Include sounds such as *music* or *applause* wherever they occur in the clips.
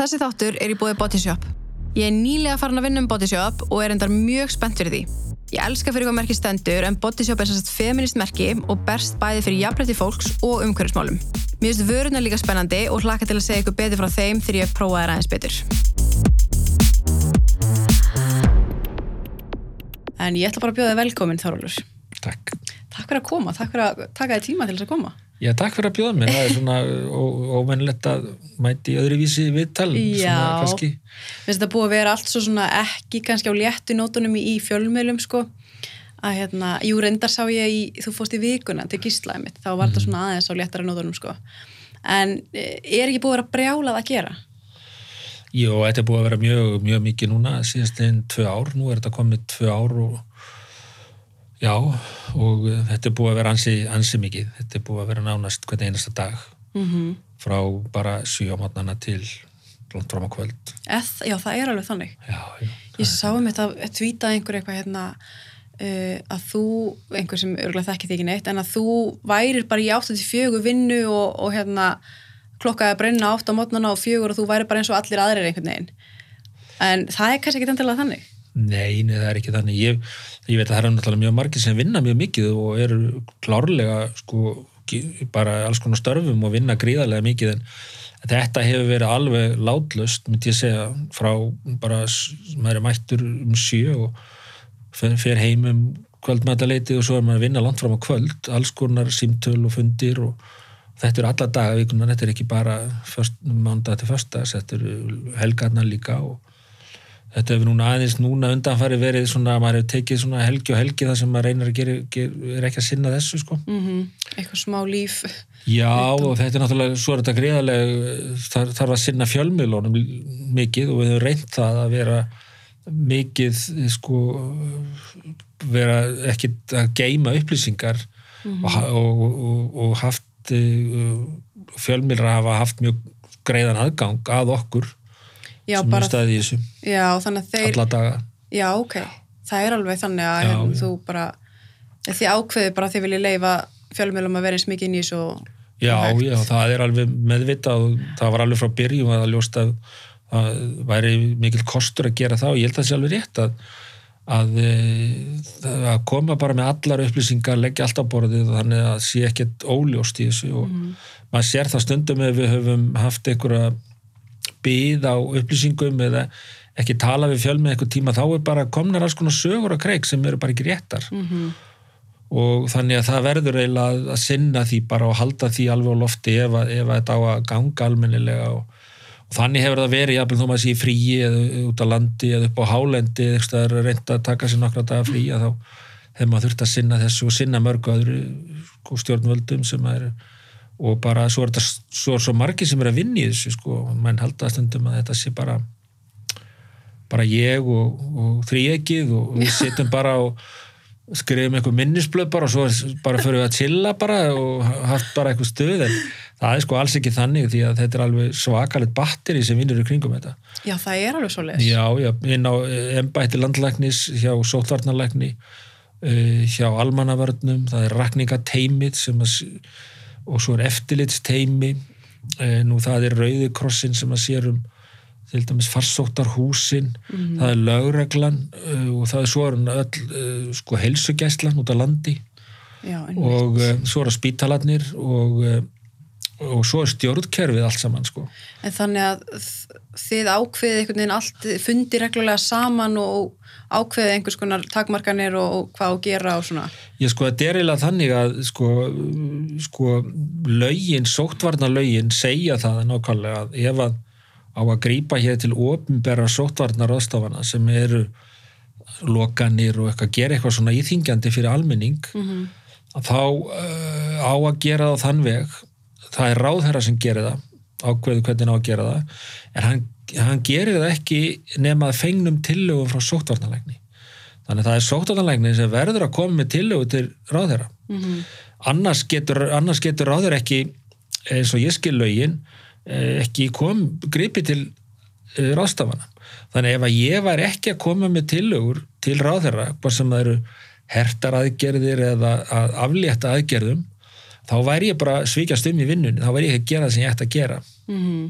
Þessi þáttur er í búið Bodyshop. Ég er nýlega farin að vinna um Bodyshop og er endar mjög spennt fyrir því. Ég elska fyrir hvað merki stendur en Bodyshop er sérst feminist merki og berst bæði fyrir jafnrætti fólks og umhverfismálum. Mér finnst vöruna líka spennandi og hlaka til að segja ykkur betur frá þeim þegar ég prófaði það aðeins betur. En ég ætla bara að bjóða þig velkomin Þorvaldur. Takk. Takk fyrir að koma, takk fyrir að taka þig tíma til þess að koma. Já, takk fyrir að bjóða mér. Það er svona óvennlegt að mæti öðruvísi viðtal. Svona kannski. Mér finnst þetta búið að vera allt svo svona ekki kannski á léttu nótunum í, fjölmiðlum sko. Að hérna, jú reyndar sá ég í, þú fórst í vikuna til gíslaði mitt, þá var þetta svona aðeins á léttara nótunum sko. En eh, er ekki búið að vera brjálað að gera? Jó, þetta er búið að vera mjög, mjög mikið núna síðast einn tvö ár. Nú er þetta komið tvö ár og já, og uh, þetta er búið að vera ansi, ansi mikið. Þetta er búið að vera nánast hvern einasta dag Mm frá bara sjöamotnana til langt fram á kvöld. Eð, já, það er alveg þannig. Já, já. Ég sá um þetta að tvíta einhver eitthvað hérna uh, að þú, einhver sem örgulega þekki þig ekki neitt, en að þú værir bara í áttu til fjögur vinnu og, og hérna klokkaði að brenna átt á mótnana og fjögur og þú væri bara eins og allir aðrir einhvern veginn. En það er kannski ekki endilega þannig. Nei, nei, það er ekki þannig. Ég, ég veit að það eru náttúrulega mjög margir sem vinna mjög mikið og eru klárlega sko, bara alls konar störfum og vinna gríðarlega mikið en þetta hefur verið alveg látlöst, myndi ég segja, frá bara, maður er mættur um sjö og fer, fer heim um kvöldmætaleiti og svo er maður að vinna langt fram á kvöld, alls konar símtöl og fundir og þetta eru alla daga vikunar, þetta er ekki bara mándag til föstags, þetta eru helgarnar líka og þetta hefur núna aðeins núna undanfari verið svona að maður hefur tekið svona helgi og helgi þar sem maður reynir að gera, gera er ekki að sinna þessu sko. Mm Eitthvað smá líf. Já og þetta er náttúrulega svo er þetta greiðarlega þar, þarf að sinna fjölmiðlunum mikið og við höfum reynt það að vera mikið sko vera ekki að geima upplýsingar og, ha- og, og, og haft uh, fjölmiðlar hafa haft mjög greiðan aðgang að okkur Já, sem bara, er staðið í þessu. Já, þeir, alla daga. Já, ok, það er alveg þannig að hérna, þú bara, þið ákveði bara að þið viljið leifa fjölmjölum að vera eins mikið inn í svo Já, já, það er alveg meðvitað það var alveg frá byrjum að ljóst að væri mikil kostur að gera það og ég held að það sé alveg rétt að, að, e, að koma bara með allar upplýsingar, leggja allt á borðið þannig að sé ekkert óljóst í þessu og maður sér það stundum ef við höfum haft einhverja byð á upplýsingum eða ekki tala við fjölmið eitthvað tíma þá er bara komnar alls konar sögur og kreik sem eru bara ekki réttar. Mm og þannig að það verður eiginlega að, að sinna því bara og halda því alveg á lofti ef, að- ef að þetta á að ganga almennilega og, og þannig hefur það verið jafnvel þó maður sé í fríi eða út á landi eða upp á hálendi eða eitthvað er reynd að taka sér nokkra daga frí að þá hefur maður þurft að sinna þessu og sinna mörgu öðru sko, stjórnvöldum sem er og bara svo er þetta svo, svo margir sem er að vinna í þessu sko, og menn halda stundum að þetta sé bara bara ég og, og þríegið og við sittum bara og skrifum einhver minnisblöð bara og svo bara fyrir við að chilla bara og haft bara eitthvað stöð en það er sko alls ekki þannig því að þetta er alveg svakalegt batteri sem vinnur í kringum þetta. Já, það er alveg svo leis. Já, já, inn á embætti landlæknis hjá sóttvarnarlækni uh, hjá almannavörnum það er rakningateimið sem að, og svo er eftirlitsteimi uh, nú það er rauðikrossin sem að sér um til dæmis farsóttarhúsin. Það er lögreglan uh, og það er svo er öll uh, sko heilsugæslan út á landi. Já, og svo eru spítalarnir og, og svo er stjórnkerfið allt saman sko. En þannig að þið ákveðið einhvern veginn allt, fundi reglulega saman og ákveðið einhvers konar takmarkanir og, og hvað að gera og svona. Ég sko, þetta er eiginlega þannig að sko, sko lögin, sóttvarnalögin segja það nákvæmlega að ef að á að grípa hér til ofinberra sóttvarnaráðstafana sem eru lokanir og eitthvað gera eitthvað svona íþingjandi fyrir almenning Mm að þá uh, á að gera það þann veg. Það er ráðherra sem gerir það ákveðu hvernig á að gera það en hann, hann gerir það ekki nema að fengnum tillögum frá sóttvarnalækni. Þannig að það er sóttvarnalækni sem verður að koma með tillögu til ráðherra. -hmm. annars getur, annars getur ráður ekki eins og ég skil lögin eh, ekki kom gripi til uh, ráðstafana. Þannig ef að ég væri ekki að koma með tillögur til ráðherra, hvað sem það eru hertar aðgerðir eða að aflétta aðgerðum þá væri ég bara svíkjast um í vinnunni, þá væri ég ekki að gera það sem ég ætti að gera. Mm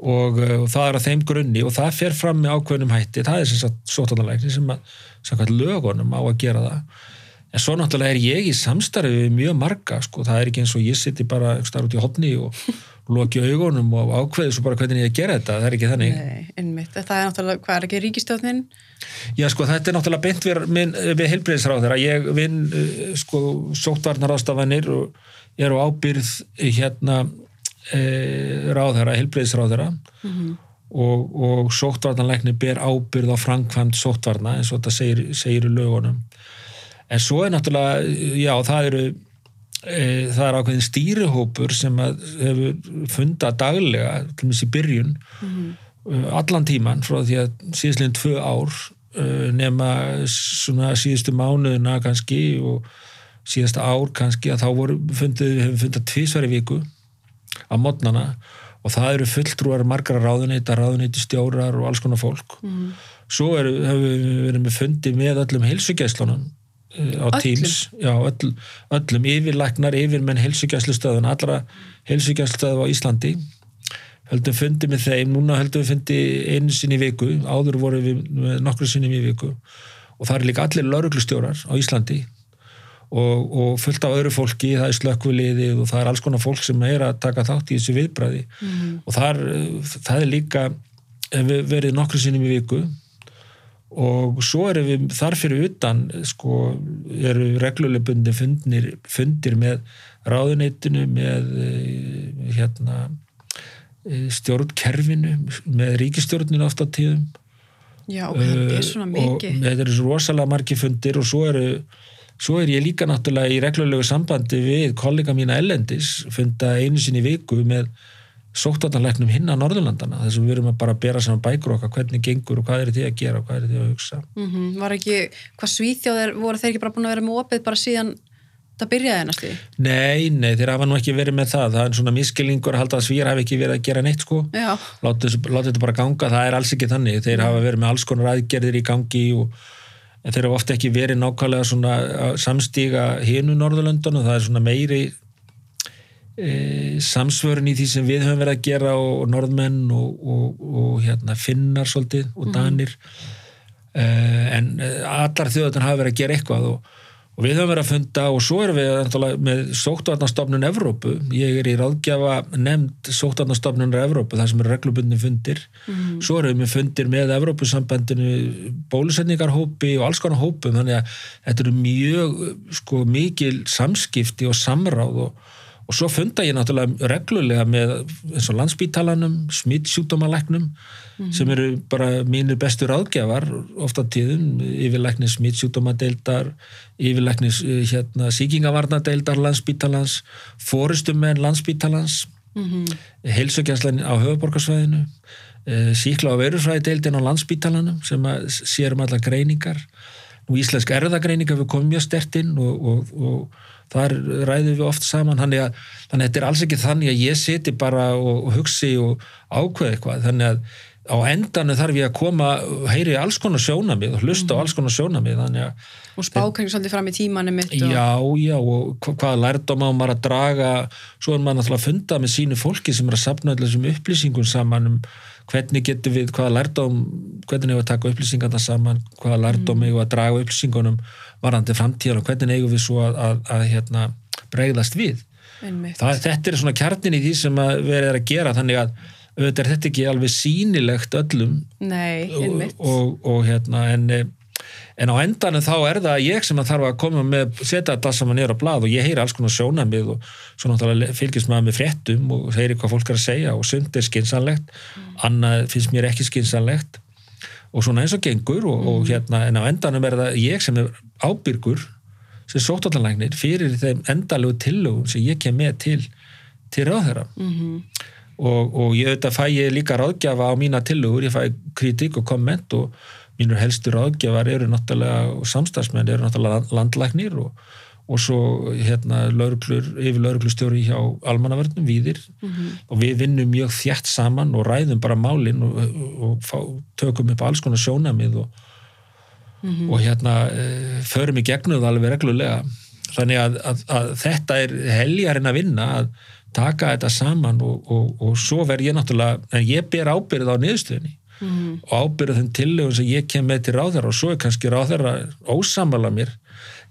og, uh, og það er að þeim grunni og það fer fram með ákveðnum hætti. Það er sem sagt sótarnalækni sem að samkvæmt lögunum á að gera það. En svo náttúrulega er ég í samstarfi við mjög marga, sko, það er ekki eins og ég sitti bara starf út í hopni og *laughs* loki augunum og ákveði svo bara hvernig ég gera þetta, það er ekki þannig. Nei, einmitt, það er náttúrulega, hvað er ekki ríkistjóðnin? Já, sko, þetta er náttúrulega beint við, við heilbreyðisráð þeirra, ég vinn sko, sóttvarnar ástafanir og er á ábyrð hérna e, ráð þeirra, heilbreyðisráð þeirra mm -hmm. og, og sóttvarnarleikni ber ábyrð á framkvæmt sóttvarna eins og þetta segir, segir í lögunum en svo er náttúrulega, já, það eru e, það er ákveðin stýrihópur sem hefur fundað daglega, til og meins í byrjun mm -hmm. allan tíman frá því að síðastleginn tvö ár e, nema svona síðustu mánuðuna kannski og síðasta ár kannski að þá voru fundið, hefum fundað tvísværi viku á modnana og það eru fulltrúar margra ráðuneyta, ráðuneyti stjórar og alls konar fólk. Mm. svo er, hefur við verið með fundið með öllum heilsugjæslunum á öllum. Teams. Já, öll, öllum yfirlæknar, yfirmenn helsugjæslustöðun, allra helsugjæslustöðu á Íslandi. Höldum fundi með þeim, núna höldum við fundi einu sinni í viku, áður voru við nokkru sinni í viku. Og það er líka allir lauruglustjórar á Íslandi og, og fullt af öðru fólki það er slökkviliðið og það er alls konar fólk sem er að taka þátt í þessu viðbræði mm -hmm. og það er, það er líka verið nokkru sinni í viku. Og svo erum við þar fyrir utan sko, eru regluleg bundi fundir, fundir með ráðuneytinu með eh, hérna eh, stjórnkerfinu með ríkistjórninu ofta tíðum. Já, þetta er svona mikið. og þetta eru svo rosalega margi fundir og svo eru Svo er ég líka náttúrulega í reglulegu sambandi við kollega mína ellendis, funda einu sinni viku með sóttanleiknum hinn á Norðurlandana þess að við verum að bara bera saman bækur okkar hvernig gengur og hvað er þið að gera og hvað er þið að hugsa. Mm -hmm. Var ekki, hvað svíþjóðir voru þeir ekki bara búin að vera með opið bara síðan það byrjaði ennast því? Nei, nei, þeir hafa nú ekki verið með það. Það er svona miskilningur að halda að svíjar hafi ekki verið að gera neitt sko. Láta þetta bara ganga, það er alls ekki þannig. Þeir hafa verið með alls konar aðgerðir í gangi og þeir hafa ofta ekki verið nákvæmlega svona samstíga hinu Norðurlöndun og það er svona meiri e, samsvörun í því sem við höfum verið að gera og, og norðmenn og, og, og hérna, finnar svolítið og mhm. danir mm. e, en e, allar þjóðan hafa verið að gera eitthvað og við höfum verið að funda og svo erum við með sóttvarnastofnun Evrópu, ég er í ráðgjafa nefnd sóttvarnastofnunar Evrópu þar sem eru reglubundin fundir. Mm. svo erum við fundir með Evrópusambandinu bólusetningarhópi og alls konar hópum. Þannig að þetta eru mjög sko, mikil samskipti og samráð og og svo funda ég náttúrulega reglulega með eins og landsbítalanum, smittsjúkdómalæknum mm. sem eru bara mínir bestur áðgjafar ofta tíðum, yfirlæknis smittsjúkdómadeildar, yfirlæknis eh, hérna, síkingavarnadeildar landsbítalans, fórustumenn landsbítalans, mm -hmm. heilsugjænslein á höfuborgarsvæðinu, eh, síkla á verufræðideildin á landsbítalanum sem sérum alla greiningar. Nú íslensk erðagreiningar við komum mjög stertinn og, og, og þar ræðum við oft saman þannig að, þannig að þetta er alls ekki þannig að ég seti bara og, og hugsi og ákveði eitthvað þannig að á endanu þarf ég að koma heyri alls konar sjónamið og hlusta mm. á mhm. alls konar sjónamið og spákæri svolítið fram í tímanum mitt og... já, já, og hvaða lærdom á maður að draga svo er maður náttúrulega að funda með sínu fólki sem er að sapna allir þessum upplýsingum saman um hvernig getur við, hvaða lærdom hvernig hefur við að taka upplýsingarna saman hvaða lærdom mm. hefur við að draga upplýsingunum varandi framtíðar og hvernig eigum við svo að, að, að hérna, bregðast við það, þetta er svona kjarnin í því sem við erum að gera þannig að auðvitað er þetta ekki alveg sínilegt öllum Nei, og, og, og hérna en, en á endanum þá er það ég sem að þarf að koma með setja þetta saman nýra á blad og ég heyri alls konar sjónamið og svo náttúrulega fylgjast maður með fréttum og heyri hvað fólk er að segja og sund er skinsanlegt mm. annað finnst mér ekki skinsanlegt og svona eins og gengur og, mm. og hérna en á endanum er það ég sem er ábyrgur sem sótallanlægnir fyrir þeim endalegu tillögum sem ég kem með til, til ráðherra mm -hmm. Og, og ég auðvitað fæ ég líka ráðgjafa á mína tillögur, ég fæ kritik og komment og mínur helstu ráðgjafar eru náttúrulega, og samstagsmenn eru náttúrulega landlæknir og og svo hérna lauruglur, yfir lauruglustjóri hjá almannavörnum viðir mm -hmm. og við vinnum mjög þjætt saman og ræðum bara málinn og, og fá, tökum upp alls konar sjónamið og, mm -hmm. og hérna e, förum í gegnuð alveg reglulega þannig að, að, að þetta er heljarinn að vinna að taka þetta saman og, og, og svo verð ég náttúrulega, en ég ber ábyrð á niðurstöðinni Mhm. og ábyrð þeim tillögum sem ég kem með til ráðherra og svo er kannski ráðherra ósamala mér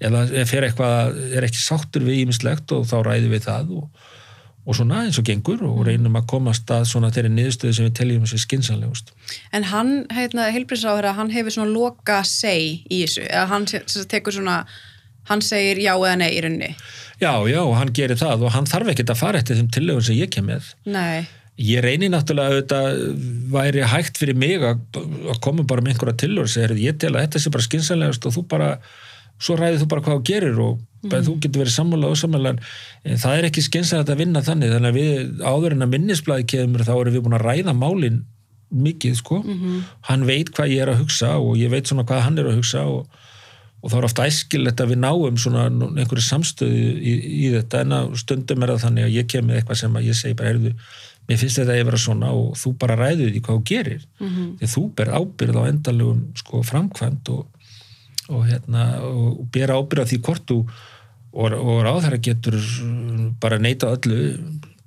eða fer eitthvað, er ekki sáttur við ímislegt og þá ræðum við það og, og svona eins og gengur og reynum að komast að svona þeirri niðurstöðu sem við teljum sér skinsanlegust. En hann, hérna, heilbriðsráður hann hefur svona loka seg í þessu, eða hann tekur svona, hann segir já eða nei í rauninni. Já, já, hann gerir það og hann þarf ekkert að fara eftir þeim tillögum sem ég kem með. Nei, Ég reynir náttúrulega að þetta væri hægt fyrir mig að, að koma bara með einhverja tillögur og segja, ég tel að þetta sé bara skinsanlegast og þú bara, svo ræðir þú bara hvað þú gerir og mm. þú getur verið sammála og sammála en það er ekki skinsanlegt að vinna þannig þannig að við áður en að minnisblæði kemur þá erum við búin að ræða málin mikið sko, hann veit hvað ég er að hugsa og ég veit svona hvað hann er að hugsa og, og þá er ofta æskilegt að við náum svona einhverju samstöðu í, í þetta en að stundum er það þannig að ég kem með eitthvað sem að ég segi bara, heyrðu, mér finnst þetta að ég vera svona og þú bara ræður því hvað þú gerir Mhm. því þú ber ábyrð á endalugum sko framkvæmt og, og hérna og ber ábyrð á því hvort þú og, og ráðherra getur bara neita öllu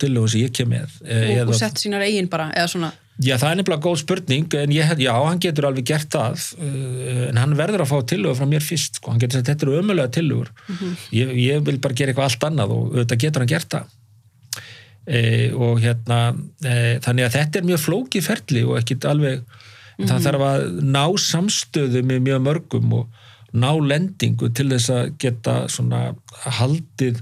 tillögum sem ég kem með e- og, og sett sínar eigin bara, eða svona, Já, það er nefnilega góð spurning en ég, já, hann getur alveg gert það uh, en hann verður að fá tillögur frá mér fyrst, sko, hann getur sagt, þetta eru ömulega tillögur. Ég, ég vil bara gera eitthvað allt annað og þetta getur hann gert það. E, og hérna e, þannig að þetta er mjög flókið ferli og ekkit alveg það þarf að ná samstöðu með mjög mörgum og ná lendingu til þess að geta svona haldið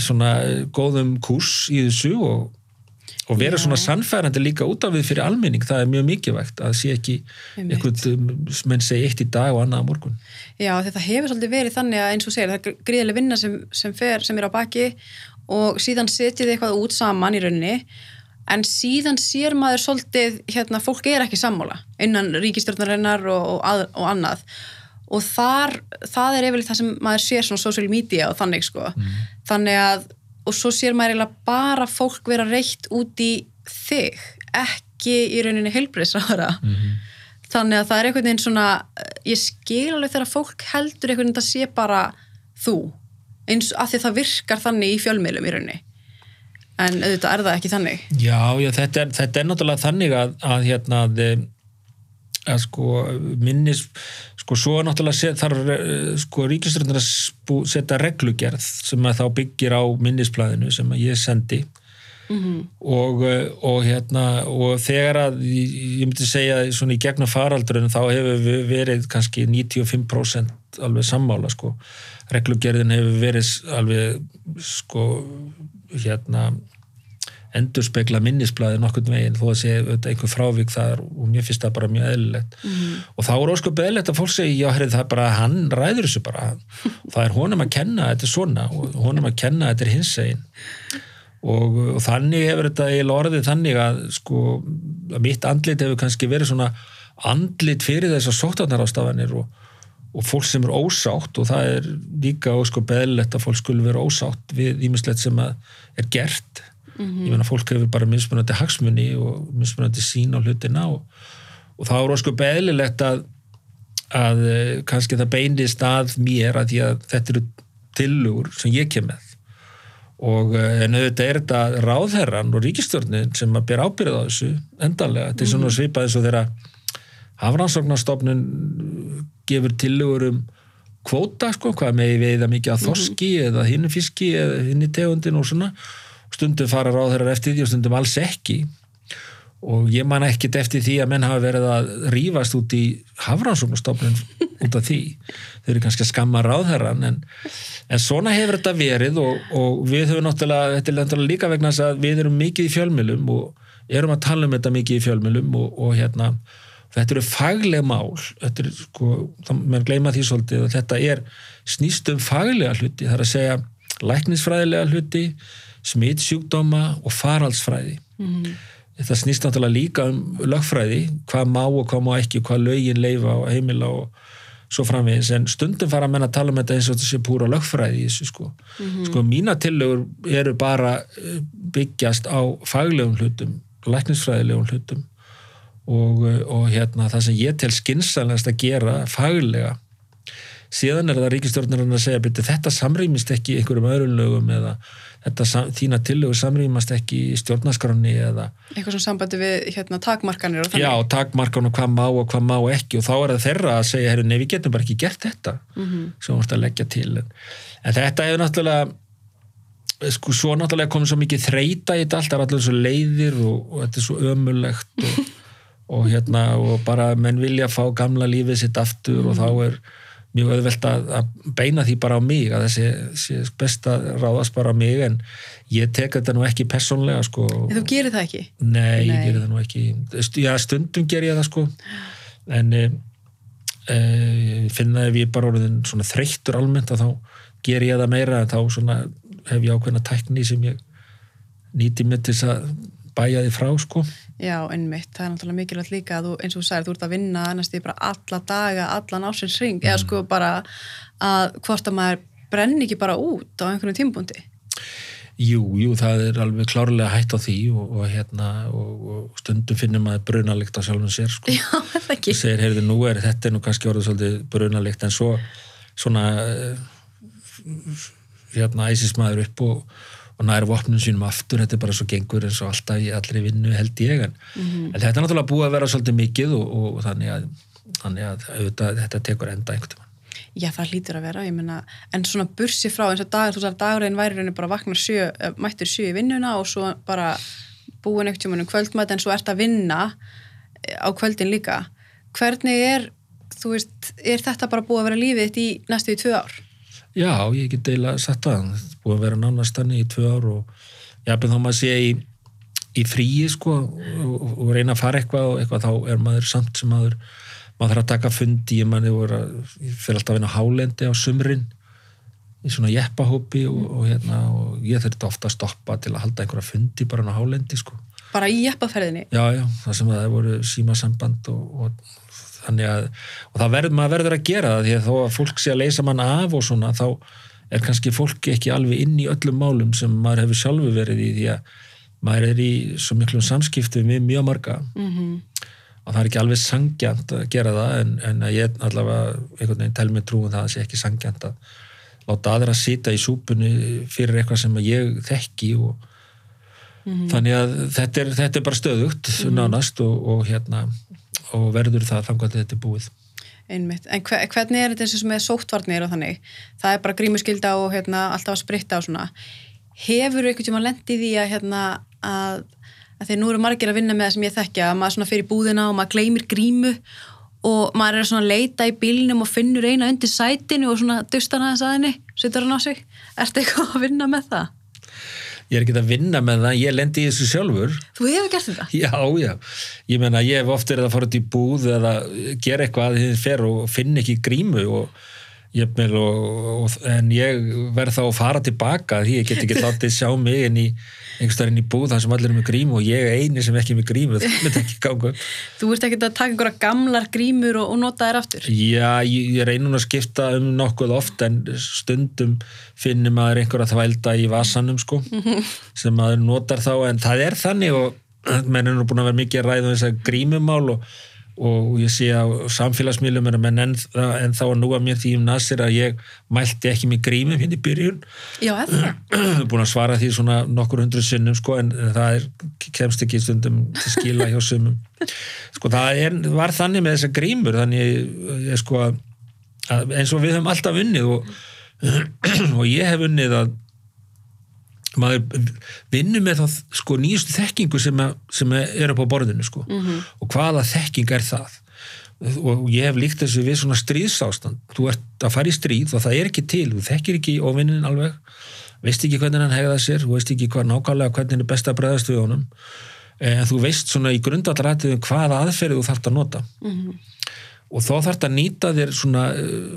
svona góðum kurs í þessu og og vera svona sannfærandi líka út af við fyrir almenning, það er mjög mikilvægt að sé ekki einhvern menn segi eitt í dag og annað á morgun. Já þetta hefur svolítið verið þannig að eins og segir, það er gríðileg vinna sem, sem fer, sem er á baki og síðan setjið eitthvað út saman í rauninni. En síðan sér maður svolítið, hérna, fólk er ekki sammála innan ríkistjórnarinnar og, og, að, og annað. Og þar, það er yfirleitt það sem maður sér svona social media og þannig sko. Þannig að, og svo sér maður eiginlega bara fólk vera reitt út í þig, ekki í rauninni heilbreyðsraðara þannig að það er einhvern veginn svona ég skil alveg þegar fólk heldur einhvern veginn að sé bara þú eins af því að það virkar þannig í fjölmiðlum í rauninni. En auðvitað er það ekki þannig. Já, já þetta, er, þetta er náttúrulega þannig að, að hérna að, að sko minnis sko svo náttúrulega set, þarf eh, sko ríkistjórnir að setja reglugerð sem að þá byggir á minnisplæðinu sem að ég sendi. Og, eh, og hérna og þegar að ég ég myndi segja svona í gegnum faraldurinn þá hefur við verið kannski 95% alveg sammála sko. Reglugerðin hefur verið alveg sko hérna endur spekla minnisblæði nokkurn veginn þó að sé einhver frávik þar og mér finnst það bara mjög eðlilegt. Og þá er ósku beðlegt að fólk segi já, herrið, það er bara, hann ræður þessu bara. *laughs* Það er honum að kenna að þetta er svona og honum að kenna að þetta er hins egin og, og þannig hefur þetta eiginlega orðið þannig að sko, að mitt andlit hefur kannski verið svona andlit fyrir þessar sóttarnarástafanir og, og fólk sem er ósátt og það er líka ósku beðlegt að fólk skulle vera ósátt við ímislegt sem að er gert ég meina fólk hefur bara mismunandi hagsmunni og mismunandi sín á hlutina og, og það er ósku beðlilegt að, að eh, kannski það beinist að mér að því að þetta eru tillögur sem ég kem með. Og eh, en auðvitað er þetta ráðherran og ríkistjórnin sem að bera ábyrða á þessu endanlega, þetta er svona svipað eins og þeirra hafrannsóknarstofnun gefur tillögur um kvóta sko, hvað með veiða mikið að þorski eða hinni fiski eða hinni tegundin og svona stundum fara ráðherrar eftir því og stundum alls ekki. Og ég man ekkit eftir því að menn hafa verið að rífast út í hafrannsóknarstofnun út af því. Þau eru kannski að skamma ráðherran en, en svona hefur þetta verið og, og við höfum náttúrulega, þetta er náttúrulega líka vegna þess að við erum mikið í fjölmjölum og erum að tala um þetta mikið í fjölmjölum og, og hérna, þetta eru fagleg mál. Þetta er sko, menn gleyma því svolítið að þetta er snýst um faglega hluti, það er að segja læknisfræðilega hluti smitsjúkdóma og faraldsfræði. Þetta snýst náttúrulega líka um lögfræði, hvað má og hvað má ekki hvað lögin leifa og heimila og svo framvegis, en stundum fara að menna að tala um þetta eins og þetta sé púra lögfræði í þessu sko. Sko mína tillögur eru bara eh, byggjast á faglegum hlutum, læknisfræðilegum hlutum og, eh, og hérna það sem ég tel skynsælast að gera faglega síðan er það ríkistjórnarinn að segja byrju, þetta samrýmist ekki einhverjum öðrum lögum eða þetta sam, þína tillögu samrýmast ekki í stjórnaskráni eða eitthvað sem sambandi við hérna, takmarkanir já, takmarkan og hvað má og hvað má ekki. Og þá er það þeirra að segja, nei, við getum bara ekki gert þetta Mhm. sem vorst að leggja til. En, en þetta hefur náttúrulega sko, svo náttúrulega komið svo mikið þreita í þetta allt, það er allir svo leiðir og, og þetta er svo ömulegt og, *laughs* og hérna, og bara menn vilja fá gamla lífið sitt aftur og þá er mjög auðvelt að, að beina því bara á mig að þessi, þessi best að ráðast bara á mig en ég tek þetta nú ekki persónlega sko En þú gerir það ekki? Nei, ég Nei. gerir það nú ekki Já, stundum ger ég það sko en e, e, ég finna ef ég bara orðin svona þreyttur almennt að þá ger ég það meira en þá svona hef ég ákveðna tækni sem ég nýti mig til að bæja því frá sko Já, einmitt, það er náttúrulega mikilvægt líka að þú, eins og þú sagðir, þú ert að vinna annars því bara alla daga, allan ásins ring eða sko bara að hvort að maður brenni ekki bara út á einhvern tímbúndi. Jú, jú, það er alveg klárlega hætt á því og, og hérna og, og stundum finnum maður brunalikt á sjálfum sér sko *laughs* Já, það ekki. segir, heyrðu, nú er þetta nú kannski orðið svolítið brunalikt en svo svona eh, hérna æsist maður upp og, og næri vopnum sínum aftur þetta er bara svo gengur eins og alltaf í allri vinnu held ég en, en þetta er náttúrulega búið að vera svolítið mikið og, og, þannig að, þannig að auðvitað, þetta tekur enda einhvern tímann Já, það lítur að vera, ég meina, en svona bursi frá eins og dagur, þú sagði dagurinn væri raunin bara vaknar sjö, eh, mættur sjö í vinnuna og svo bara búin ekkert tjómanum kvöldmætt en svo ert að vinna eh, á kvöldin líka. Hvernig er, veist, er þetta bara búið að vera lífið í næstu í tvö ár? Já, ég get deila satt að það er búið að vera nánast þannig í tvö ár og jafnveg þá maður sé í, í fríi sko og, og reyna að fara eitthvað og eitthvað þá er maður samt sem maður maður þarf að taka fundi, ég manni að fyrir alltaf að vinna hálendi á sumrin í svona jeppahópi og, og hérna og ég þurfti ofta að stoppa til að halda einhverja fundi bara á hálendi sko Bara í jeppaferðinni? já, já, það sem það voru símasamband og, og þannig að og það verður, maður verður að gera það því að þó að fólk sé að leysa mann af og svona þá er kannski fólki ekki alveg inn í öllum málum sem maður hefur sjálfu verið í því að maður er í svo miklum samskiptum við mjög marga. Mm og það er ekki alveg sangjant að gera það en, en að ég allavega einhvern veginn tel mig trúum það að það sé ekki sangjant að láta aðra sita í súpunni fyrir eitthvað sem ég þekki og þannig að þetta er, þetta er bara stöðugt nánast og, og hérna og verður það þannig að þetta er búið Einmitt. En hve- hvernig er þetta eins og með sóttvarnir og þannig? Það er bara grímuskylda og hérna, alltaf að spritta og svona. Hefur einhvern tíma lendið því að, hérna, að, að þeir nú eru margir að vinna með það sem ég þekkja, að maður fyrir búðina og maður gleymir grímu og maður er að leita í bílnum og finnur eina undir sætinu og svona dustar hann aðeins að henni, setur hann á sig. Ertu eitthvað að vinna með það? Ég er ekki að vinna með það, ég lendi í þessu sjálfur Þú hefur gert þetta? Já, já, ég meina ég hef oft verið að fara út í búð eða gera eitthvað að þið fer og finn ekki grímu og meina og, og, en ég verð þá að fara tilbaka því ég get ekki *laughs* látið sjá mig inn í einhverstaðar inn í búð þar sem allir er með grímu og ég er eini sem ekki er með grímu, það *laughs* myndi ekki ganga. Þú ert ekki að taka einhverja gamlar grímur og, og nota þær aftur? Já, ég, ég núna að skipta um nokkuð oft en stundum finnir maður einhverja þvælda í vasanum sko, sem maður notar þá en það er þannig og menn er nú búin að vera mikið að ræða um þess að grímumál og, og ég sé á samfélagsmiðlum er að menn en, en þá að nú að mér því um nasir að ég mælti ekki með grímum hérna í byrjun. Já, *clears throat* búin að svara því svona nokkur hundru sinnum sko en það er, kemst ekki stundum til skila hjá sumum. *laughs* Sko það er, var þannig með þessa grímur þannig ég sko að, að eins og við höfum alltaf unnið og, *clears throat* og ég hef unnið að maður vinnur með þá sko nýjustu þekkingu sem, að, sem er upp á borðinu sko. Og hvaða þekking er það? Og ég hef líkt þessu við svona stríðsástand. Þú ert að fara í stríð og það er ekki til. Þú þekkir ekki óvinnin alveg veist ekki hvernig hann hegða sér þú veist ekki hvað nákvæmlega hvernig er best að bregðast við honum. En þú veist svona í grundallarættiðum hvaða aðferði þú þarft að nota. Og þá þarft að nýta þér svona uh,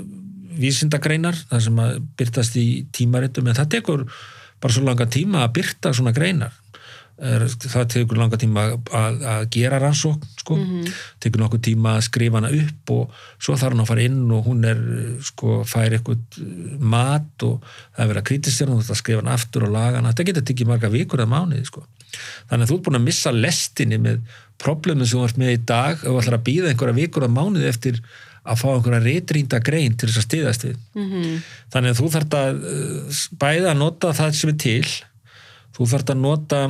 vísindagreinar það sem að byrtast í tímaritum. En það tekur bara svo langa tíma að byrta svona greinar Er- það tekur langa tíma að, að gera rannsókn sko. tekur nokkuð tíma að skrifa hana upp og svo þarf hann að fara inn og hún er sko, fær eitthvað mat og það er verið að þú þarf að skrifa hana aftur og laga hana þetta getur tekið marga vikur eða mánuði sko. þannig að þú ert búin að missa lestinni með problemin sem þú ert með í dag og ætlar að býða einhverja vikur eða mánuði eftir að fá einhverja reytrínda grein til þess að stiðast við. Mhm. þannig að þú þarft að uh, bæða að nota það sem er til þú þarft að nota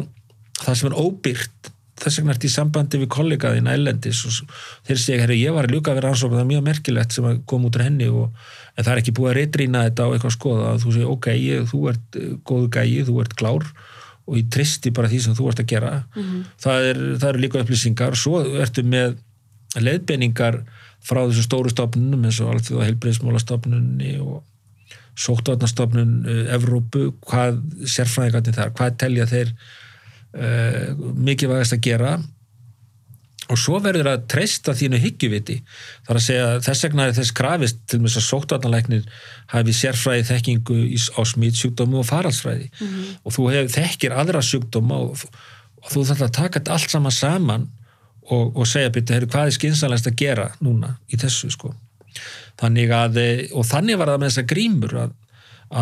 það sem er óbyrgt þess vegna ert í sambandi við kollegaðina ellendis og þeir segja, herri, ég var að ljúka að vera ansókn það er mjög merkilegt sem að koma út úr henni og, en það er ekki búið að reytrýna þetta á eitthvað skoða. Að þú segir, ok, ég, þú ert uh, góðu gæi, þú ert klár og ég tristi bara því sem þú ert að gera. Það, er, það eru líka upplýsingar. Svo ertu með leiðbenningar frá þessu stóru stofnunum eins og alþjóða heilbreyðsmálastofnunni og sóttvarnastofnun uh, Evrópu, hvað sérfræðingarnir þar, hvað telja þeir uh, mikilvægast að gera. Og svo verður að treysta þínu hyggjuviti. Þar að segja þess vegna er þess krafist til þess að sóttvarnalæknir hafi sérfræði þekkingu á smitsjúkdómu og faraldsfræði. Og þú hef, þekkir aðra sjúkdóma og, og þú þarf að taka þetta allt saman saman og, og segja byrja, heyrðu, hvað er skynsalast að gera núna í þessu sko þannig að, eh, og þannig var það með þessa grímur að,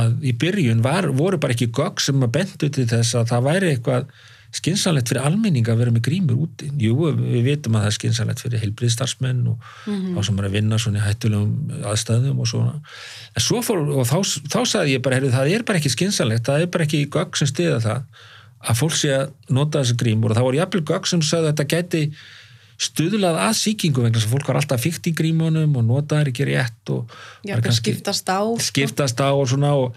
að í byrjun var, voru bara ekki gögg sem að bendu til þess að það væri eitthvað skynsalegt fyrir almenning að vera með grímur úti. Jú, við vitum að það er skynsalegt fyrir heilbriðstarfsmenn og þá sem er að vinna svona í hættulegum aðstæðum og svona. En svo fór, og þá, þá sagði ég bara, heyrðu, það er bara ekki skynsalegt, það er bara ekki gögg sem stiða það að fólk sé að nota þessi grímur og það voru jafnvel gögg sem sagði að þetta gæti stuðlað að sýkingu vegna að fólk var alltaf fíkt í grímunum og notaði ekki rétt og Já, skiptast á. sko. skiptast á og svona og,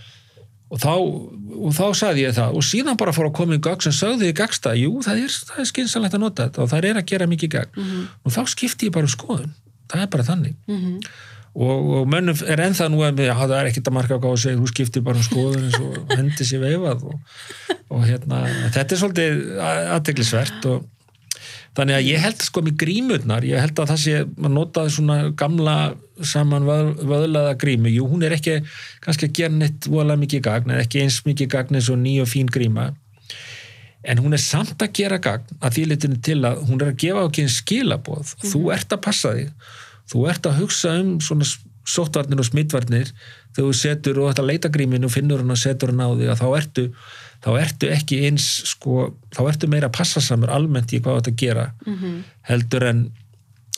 og, þá, og þá sagði ég það og síðan bara fór að koma í gögg sem sögðu í gagsta, jú það er, er skynsalegt að nota þetta og það er að gera mikið gegn Mhm. og þá skipti ég bara um skoðun það er bara þannig Mhm. Og, og mönnum er ennþá nú að já, það er ekkit að marka á að segja, þú skiptir bara um skoðun eins og *laughs* hendi sér veifað og, og hérna, þetta er svolítið aðteglisvert og þannig að ég held sko með grímurnar ég held að það sé, maður notaði svona gamla saman vöð, vöðlaða grímu. Jú, hún er ekki kannski að gera neitt voðalega mikið gagn, eða ekki eins mikið gagn eins og ný og fín gríma. En hún er samt að gera gagn að því litinu til að hún er að gefa okkur einn skilaboð, þú ert að passa þig þú ert að hugsa um svona sóttvarnir og smittvarnir þegar þú setur og þetta leita gríminu og finnur hann og setur hann á þig að þá ertu þá ertu ekki eins sko, þá ertu meira passasamur almennt í hvað að gera Mhm. heldur en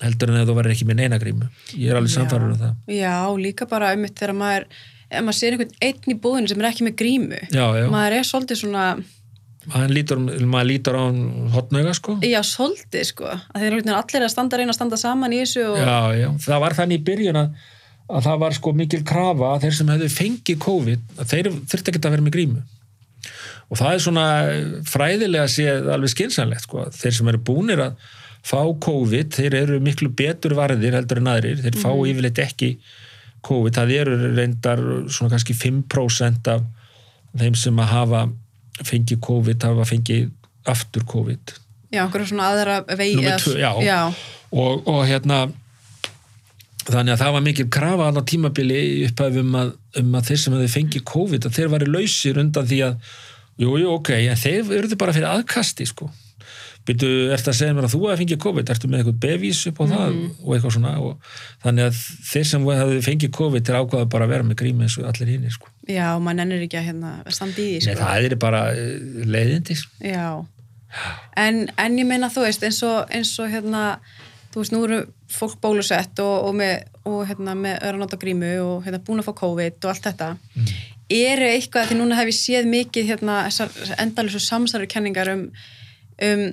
heldur en ef þú verður ekki með neina grímu ég er alveg samfærður um það Já, líka bara um þegar maður, ef maður sér einhvern einn í búðinu sem er ekki með grímu. já, já, Maður er svolítið svona, lítur, maður lítur á hann hotnauga sko. Já, svolítið sko. Að þeir allir að standa reyna að standa saman í þessu og... já, já, það var þannig í byrjun að, að það var sko mikil krafa að þeir sem hefðu fengið COVID að þeir þurfti ekki að vera með grímu. Og það er svona fræðilega séð alveg skynsanlegt sko þeir sem eru búnir að fá COVID þeir eru miklu betur varðir heldur en aðrir, þeir fá yfirleitt ekki COVID, það eru reyndar svona kannski 5% af þeim sem að hafa fengið COVID hafa fengið aftur COVID Já, einhverja svona aðra vegi. Já. Já, og, og hérna þannig að það var mikil krafa alveg tímabili upp af um að, um að þeir sem hefði fengið COVID að þeir væri lausir undan því að jú, jú, ok, en þeir eruðu bara fyrir aðkasti sko Byrju, ertu að segja mér að þú hefði fengið COVID, ertu með eitthvað bevís upp á það og eitthvað svona og þannig að þeir sem fengið COVID þeir ákvaða bara að vera með grími eins og allir hínir sko. já, maður nennir ekki að hérna standa í því Nei, sko. það er bara eh, leiðindi sko. Já, en, en ég meina þú veist eins og, eins og hérna þú veist nú eru fólk bólusett og, og, með, og hérna með öðranóta grímu og hérna búin að fá COVID og allt þetta mm. eru eitthvað, því núna hef ég séð mikið hérna þessar endalusu samsæru kenningar um, um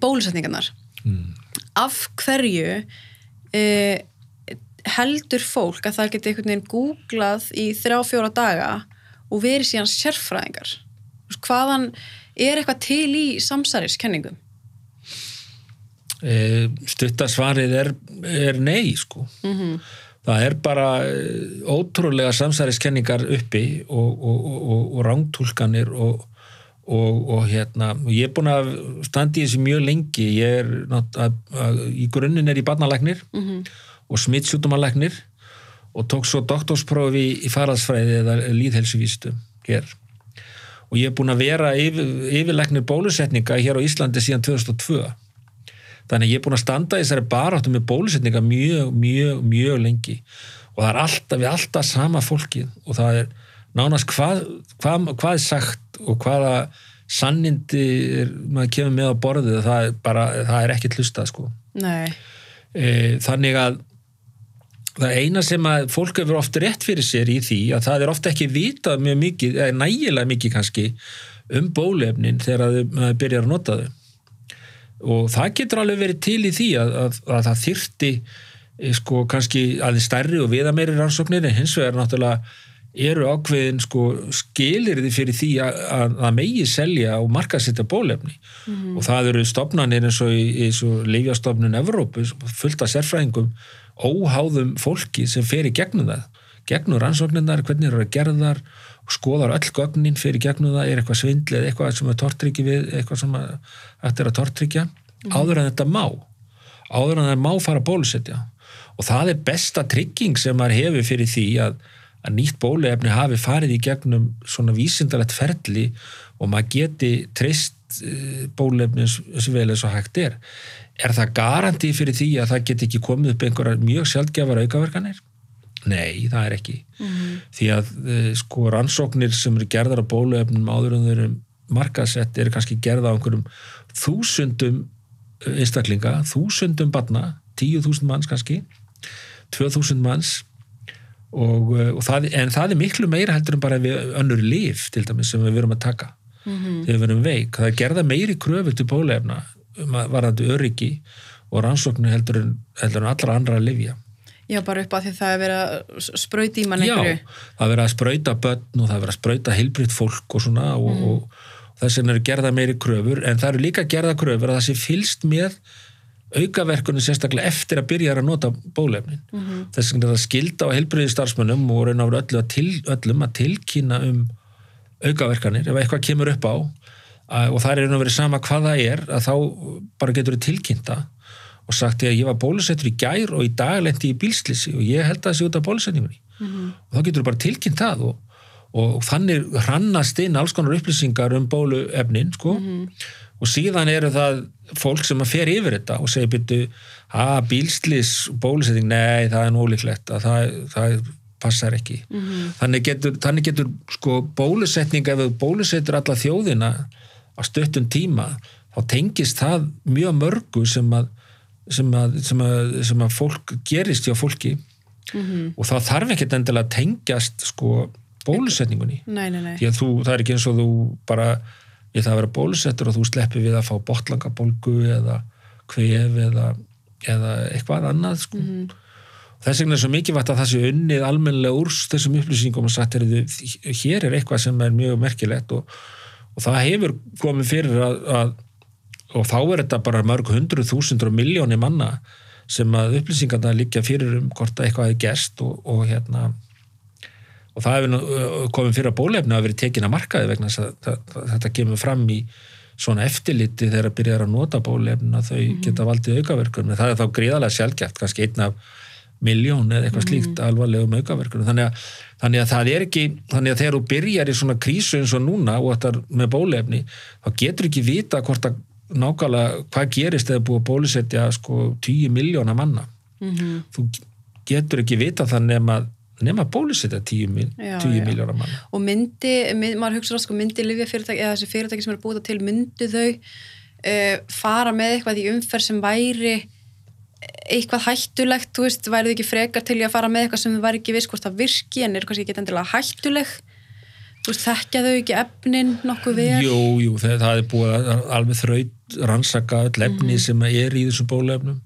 bólusetningarnar. Mm. af hverju eh, heldur fólk að það geti einhvern veginn googlað í þrjá fjóra daga og verið síðan sérfræðingar? Hvaðan er eitthvað til í samsæriskenningum? E, stuttasvarið er, er nei sko. Mm það er bara eh, ótrúlega samsæriskenningar uppi og, og, og, og, og rángtúlkanir og, og hérna ég er búin að standi í þessu mjög lengi. Ég er nátt, að, að, í grunninn er í barnalæknir -hmm. og smittsjútumalæknir og tók svo doktorsprófi í faraðsfræði eða líðhelsuvístum hér. Og ég er búin að vera yfir, yfirlæknir bólusetninga hér á Íslandi síðan 2002 þannig að ég er búin að standa í þessari baráttu með bólusetninga mjög, mjög, mjög lengi. Og það er alltaf við alltaf sama fólkið og það er nánast hvað, hvað, hvað er sagt og hvaða sannindi er, maður kemur með á borðið það er bara, það er ekki hlustað sko. Nei, e, þannig að það eina sem að fólk hefur oft rétt fyrir sér í því að það er ofta ekki vitað mjög mikið, eða nægilega mikið kannski um bólefnin þegar þau- maður byrjar að nota þau. Og það getur alveg verið til í því að, að, að það þyrti eh, sko kannski aðeins stærri og viðameiri rannsóknir en hins vegar náttúrulega eru ákveðin sko skilirði fyrir því að, að, að megi selja og markasetja bólefni og það eru stopnarnir eins og í, í svo leifjastofnun Evrópu fullt af sérfræðingum óháðum fólki sem fer í gegnum það. Gegnum rannsóknirnar, hvernig eru að gerðar skoðar öll gögnin fyrir gegnum það er eitthvað svindli eða eitthvað sem er tortryggi við eitthvað sem að, þetta er að tortryggja. Áður en þetta má áður en það má fara bólusetja. Og það er besta trygging sem maður hefur fyrir því að, að nýtt bóluefni hafi farið í gegnum svona vísindalegt ferli og maður geti treyst eh, bóluefni sem vel eins og hægt er. Er það garanti fyrir því að það geti ekki komið upp einhverjar mjög sjálfgjafar aukaverkanir? Nei, það er ekki. Því að eh, sko rannsóknir sem eru gerðar á bóluefnum áður en þau eru markasett eru kannski gerða á einhverjum þúsundum eh, einstaklinga, þúsundum barna, tíu þúsund manns kannski tvö þúsund manns og, eh, og það, en það er miklu meira heldur en bara við önnur líf til dæmis sem við verum að taka. Þegar við verum veik, það er gerða meiri kröfu til bóluefna um að varðandi öryggi og rannsóknir heldur en, heldur en allra andra að lifja Já, bara upp að því það er verið að sprauti í mann Já, einhverju. það er verið að sprauta börn og það er verið að sprauta heilbritt fólk og svona og, Mhm. og þess vegna eru gerða meiri kröfur. En það eru líka gerða kröfur að það sé fylst með aukaverkunum sérstaklega eftir að byrja að nota bólefnin. Mhm. Þess vegna er það skilda á heilbriði starfsmönnum og raun veru öllu til, öllum að tilkynna um aukaverkanir ef eitthvað kemur upp á og það er raun og verið sama hvað það er að þá bara getur þið tilkynnta og sagt ég að ég var bólusettur í gær og í dag lendi í bílslisi og ég held að það sé út af bólusetningunni og þá getur þú bara tilkynnt það og, og þannig hrannast inn alls konar upplýsingar um bóluefnin sko. Og síðan eru það fólk sem að fer yfir þetta og segir byrju, að bílslis bólusetning, nei það er nólíklegt að það, það passar ekki. Þannig getur, þannig getur sko, bólusetning ef þú bólusetur alla þjóðina á stuttum tíma þá tengist það mjög mörgu sem að sem að, sem að, sem að fólk gerist hjá fólki. Og þá þarf ekkert endilega að tengjast sko bólusetningunni. Nei, nei, nei. því að þú, það er ekki eins og þú bara ég það að vera bólusettur og þú sleppir við að fá botlangabólgu eða kvef eða, eða eitthvað annað sko. þess vegna er svo mikilvægt að það sé unnið almennilega úr þessum upplýsingum og sagt er hér er eitthvað sem er mjög merkilegt og, og það hefur komið fyrir að, að og þá er þetta bara mörg hundru þúsundur og miljóni manna sem að upplýsingarna líka fyrir um hvort að eitthvað hefur gerst og, og hérna og það hefur nú, komið fyrir að bólefni að verið tekin að markaði vegna þess að það- það- þetta kemur fram í svona eftirliti þegar að byrja að nota bólefni að þau geta valdið aukaverkunum. En það er þá gríðarlega sjálfgæft, kannski einn af miljón eða eitthvað slíkt alvarlegum aukaverkunum. Þannig að, þannig að það er ekki þannig að þegar þú byrjar í svona krísu eins og núna og þetta er með bólefni þá getur ekki vita hvort að nákvæmlega hvað gerist eða búið að bólusetja sko 10 miljóna manna. Mhm. þú getur ekki vita það nema, nema bólusetja 10, mil, Já, 10 já. miljóna manna. Og myndi, mynd, maður hugsa sko, myndi livjafyrirtæki eða þessi fyrirtæki sem eru búið til, myndi þau uh, fara með eitthvað í umferð sem væri eitthvað hættulegt, þú veist, væri þau ekki frekar til að fara með eitthvað sem þau væri ekki viss hvort það virki en er kannski ekki endilega hættuleg? Þú veist, þekkja þau ekki efnin nokkuð vel? Jú, jú, það, það er búið alveg þraut rannsaka öll efni sem er í þessum bólefnum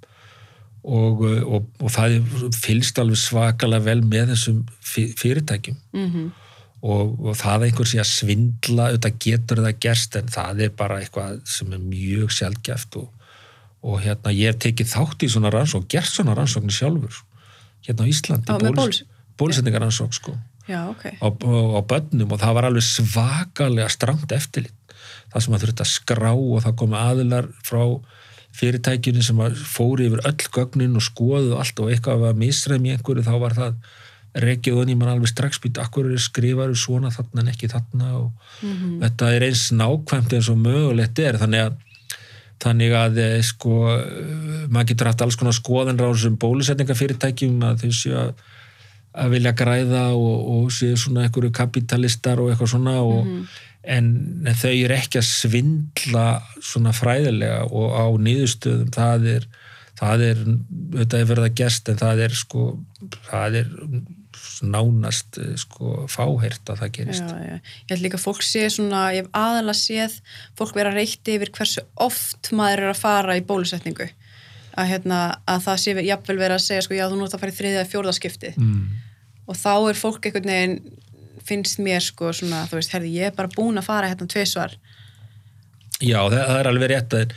og, uh, og, og það er fylgst alveg svakalega vel með þessum fy- fyrirtækjum Mhm. og, og það að einhver sé að svindla auðvitað getur það gerst en það er bara eitthvað sem er mjög sjálfgæft og, og hérna ég hef tekið þátt í svona rannsók gert svona rannsóknir sjálfur hérna á Íslandi bólus- bólusetningarannsók sko Já, ok. á, á, börnum og það var alveg svakalega strangt eftirlit það sem að þurfti að skrá og það komi aðilar frá fyrirtækjunni sem að fóri yfir öll gögnin og skoðu allt og eitthvað var misræmi í einhverju þá var það rekið onni mann alveg strax býta akkur er skrifaru svona þarna en ekki þarna og þetta er eins nákvæmt eins og mögulegt er. Þannig að þannig að eh, sko eh, maður getur haft alls konar skoðan á þessum bólusetningafyrirtækjum að þau séu að, að vilja græða og, og séu svona einhverju kapitalistar og eitthvað svona og, en, en þau eru ekki að svindla svona fræðilega og á niðurstöðum það er það er, þetta er verið að gest en það er sko, það er nánast sko fáhert að það gerist. Já, já. Ég held líka að fólk sé svona, ég hef aðalega séð fólk vera reytti yfir hversu oft maður er að fara í bólusetningu að, hérna, að það sé jafnvel verið að segja sko, já þú nútt að fara í þriðið eða fjórðaskipti Mm. og þá er fólk einhvern veginn finnst mér sko svona, þú veist, herði, ég er bara búin að fara hérna tvisvar Já, það, það er alveg rétt að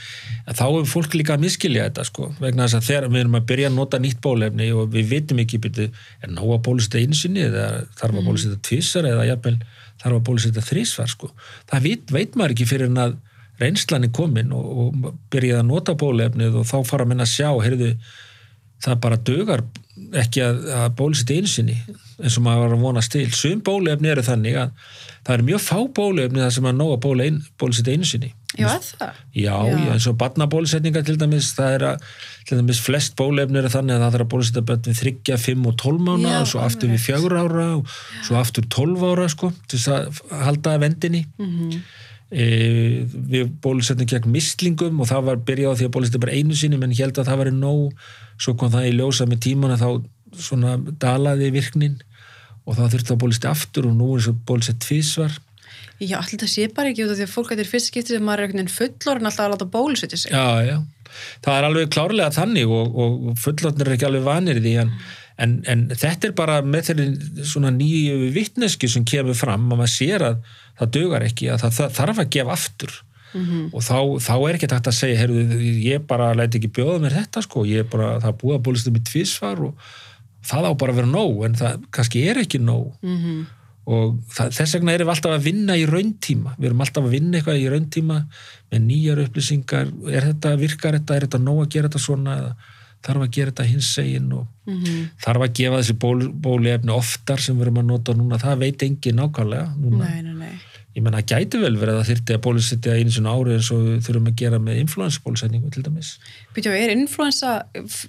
en þá er fólk líka að miskilja þetta sko, vegna þess að þegar við erum að byrja að nota nýtt bólefni og við vitum ekki byrju, er ná að bólusetta einu sinni eða þarf að bólusetta tvissar eða jafnvel þarf að bólusetta þrísvar sko. Það veit, veit maður ekki fyrir en að reynslan er komin og, og byrja að nota bólefnið og þá fara að minna að sjá, heyrðu, það bara dögar ekki að, að bólusetta einu sinni eins og maður var að vonast til. Sum bólefni eru þannig að það er mjög fá bólefni þar sem að ná að bólusetta einu sinni. Já, er það? Já, Já. já. eins og barnabólusetninga til dæmis, það er að til dæmis flest bólefni eru þannig að það þarf að bólusetja börn við þryggja, fimm og tólf mánu Já, og svo aftur við alveg. fjögur ára og svo aftur tólf ára sko, til þess að halda vendinni Mhm. e, við bólusetjum gegn mislingum og það var byrjað því að bólusetja bara einu sinni menn held að það væri nóg svo kom það í ljósa með tímana þá svona dalaði virknin og þá þurfti að bólusetja aftur og nú er svo bólusetja tvísvar Já, alltaf sé bara ekki út af því að fólk þetta er fyrst skipti sem maður er einhvern veginn fullorinn alltaf að láta bólusetja sig. Já, já. Það er alveg klárlega þannig og, og fullotnir er ekki alveg vanir því en, en, en þetta er bara með þeirri svona nýju vittnesku sem kemur fram að maður sér að það dögar ekki að það, það þarf að gefa aftur. Og þá, þá er ekki takt að segja heyrðu, ég bara læti ekki bjóða mér þetta sko, ég bara, það búið að bólustum í tvísvar og það á bara að vera nóg en það kannski er ekki nóg. Mm og það, þess vegna erum við alltaf að vinna í rauntíma. Við erum alltaf að vinna eitthvað í rauntíma með nýjar upplýsingar. Er þetta, virkar þetta, er þetta nóg að gera þetta svona? eða þarf að gera þetta hins segin og -hmm. þarf að gefa þessi ból, bóliefni oftar sem við erum að nota núna, það veit engin nákvæmlega núna, Nei, nei, nei. ég menna það gæti vel verið að það þyrfti að bólusetja einu svona árið eins og þurfum að gera með influensbólusetningu til dæmis Býtjá, er influensa,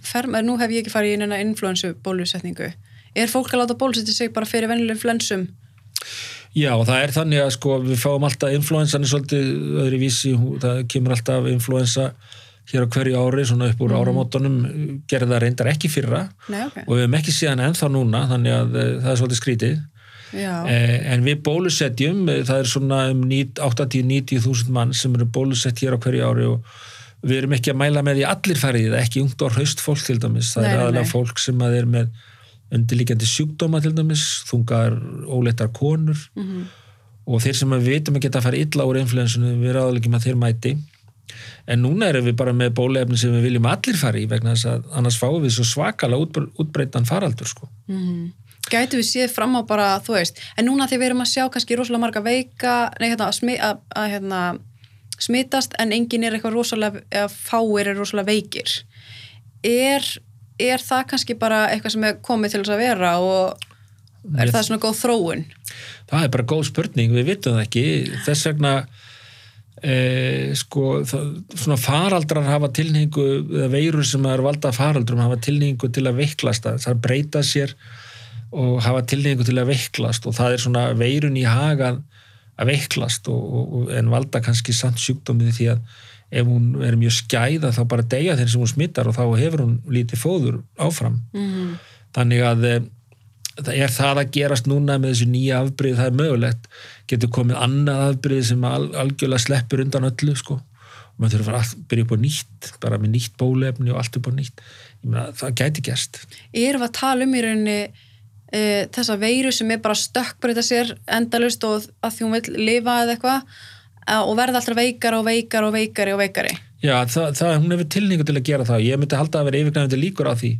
ferm, nú hef ég ekki farið í einhverja influensu bólusetningu. Er fólk að láta bólusetja sig bara fyrir vennilegum flensum? Já, það er þannig að sko við fáum alltaf influensan er svolítið öðru vísi, það kemur alltaf influensa hér á hverju ári svona upp úr áramótunum, gerði það reyndar ekki fyrra. Nei, ok. og við hefum ekki síðan ennþá núna, þannig að eh, það er svolítið skrítið. Eh, en við bólusetjum, eh, það er svona um 80-90 þúsund mann sem eru bólusett hér á hverju ári og við erum ekki að mæla með að allir farið í það, ekki ungt og hraust fólk til dæmis, það Nei, er aðalega nei. fólk sem að er með undirlíkjandi sjúkdóma til dæmis, þungar óleittar konur. Mhm. og þeir sem að við vitum að geta að fara illa úr influensinu, við ráðleggjum að þeir mæti en núna erum við bara með bólefni sem við viljum allir fara í vegna þess að annars fáum við svo svakalega útbre útbreytan faraldur sko. mm Gætu við séð fram á bara, þú veist, en núna þegar við erum að sjá kannski rosalega marga veika, nei, hérna, að, smi, að, að hérna, smitast en enginn er eitthvað rosalega, eða fáir er rosalega veikir. Er, er það kannski bara eitthvað sem er komið til þess að vera og er Við- það svona góð þróun? það er bara góð spurning, við vitum það ekki þess vegna e, sko, það, svona faraldrar hafa tilningu, veirur sem er valda faraldrum hafa tilningu til að veiklast það, breyta sér og hafa tilningu til að veiklast og það er svona veirun í hagan að veiklast og, og, en valda kannski samt sjúkdómið því að ef hún er mjög skæða þá bara deyja þeir sem hún smittar og þá hefur hún lítið fóður áfram. Mm þannig að eh, það er það að gerast núna með þessu nýja afbrið, það er mögulegt. Getur komið annað afbrið sem al, algjörlega sleppur undan öllu sko. og maður þurfa að byrja upp á nýtt bara með nýtt bólefni og allt upp á nýtt. Ég meina, það gæti gerst. Erum við að tala um í rauninni e, þessa veiru sem er bara stökkbreyta sér endalust og að því hún vil lifa eða eitthvað og verða alltaf veikar og veikar og veikari og veikari. Já, það, það, hún hefur tilningu til að gera það. Ég myndi halda að vera yfirgnæfandi líkur á því.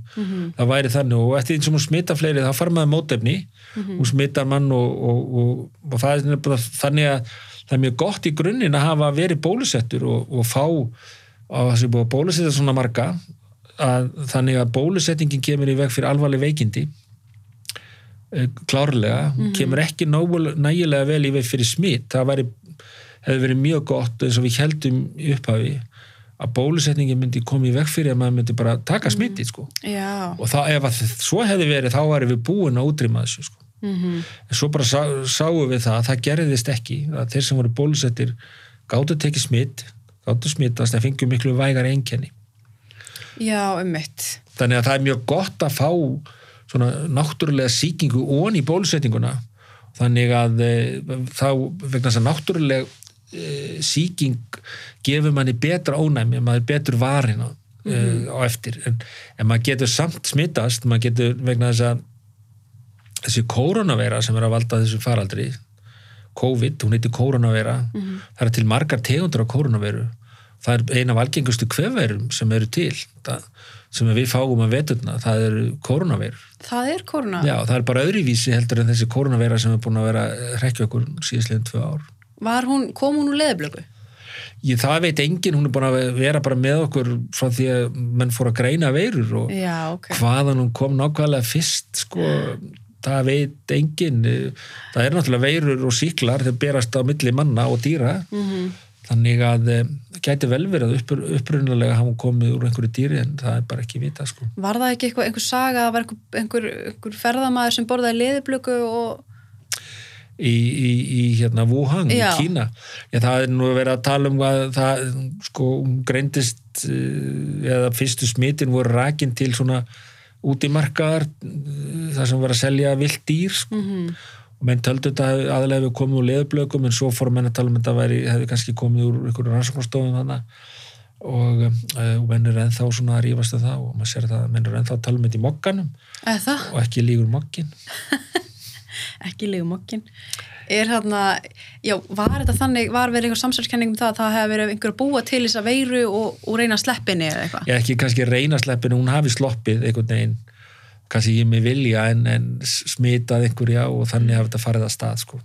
Það væri þannig. Og eftir því sem hún smita fleiri þá far maður mótefni. Hún smitar mann og, og, og, og það er bara þannig að það er mjög gott í grunninn að hafa verið bólusettur og, og fá á þessi búið að bólusetta svona marga að þannig að bólusettingin kemur í veg fyrir alvarleg veikindi. Eh, klárlega, hún kemur ekki nægilega vel í veg fyrir smitt það væri, hefði verið mjög gott eins og við heldum í upphafi að bólusetningin myndi koma í veg fyrir að maður myndi bara taka smitti sko. já, og þá, ef að svo hefði verið þá væri við búin að útrýma þessu sko. mm en svo bara sá, sáum við það að það gerðist ekki að þeir sem voru bólusettir gáttu tekið smitt gáttu smittast en fengjum miklu vægar einkenni Já, um mitt. þannig að það er mjög gott að fá svona náttúrulega sýkingu ón í bólusetninguna þannig að e, þá vegna þess að náttúrulega e, sýking gefur manni betra ónæmi maður er betur varin á, e, á eftir en, en maður getur samt smittast maður getur vegna þess að þessi koronaveira sem er að valda þessu faraldri COVID, hún heitir koronaveira það er til margar tegundur á koronaveru það er eina af algengustu kvefverum sem eru til það, sem við fáum að veturna, það eru koronaveirur Það er korona. Já, það er bara öðruvísi heldur en þessi koronaveira sem er búin að vera hrekkja okkur síðastleginn tvö ár. Var hún, kom hún úr leðablöku? Ég, það veit enginn, hún er búin að vera bara með okkur frá því að menn fór að greina veirur og Já, ok. hvaðan hún kom nákvæmlega fyrst, sko, það veit enginn. Það er náttúrulega veirur og síklar þegar berast á milli manna og dýra, Mm þannig að eh, gæti vel verið að uppr, upprunalega hafa hún komið úr einhverju dýri en það er bara ekki vita, sko. Var það ekki eitthvað, einhver saga, var einhver, einhver, einhver ferðamaður sem borðaði leðablöku og... í, í, í hérna Wuhan Já. í Kína. Já, það er nú verið að tala um að það sko greindist eh, eða fyrstu smitin voru rakin til svona útimarkaðar eh, þar sem var að selja vilt dýr sko. Mm og menn töldu þetta aðlega við komið úr leðublökum en svo fórum menn að tala um að þetta væri, hefði kannski komið úr einhverju rannsóknarstofum þannig og, uh, og menn er ennþá svona að rífast af það og maður sér það að menn er ennþá að tala um þetta í mokkanum. Og ekki lígur mokkin *laughs* Ekki legumokkin. Er þarna, já, var þetta þannig, var verið einhver samsverðskenning um það að það hefði verið einhver að búa til þessa veiru og, og reyna að sleppinni eða eitthvað? ég ekki kannski reyna sleppinu, hún hafi sloppið einhvern veginn, kannski ekki með vilja en, en smitað einhverja og þannig hafi þetta farið að stað sko.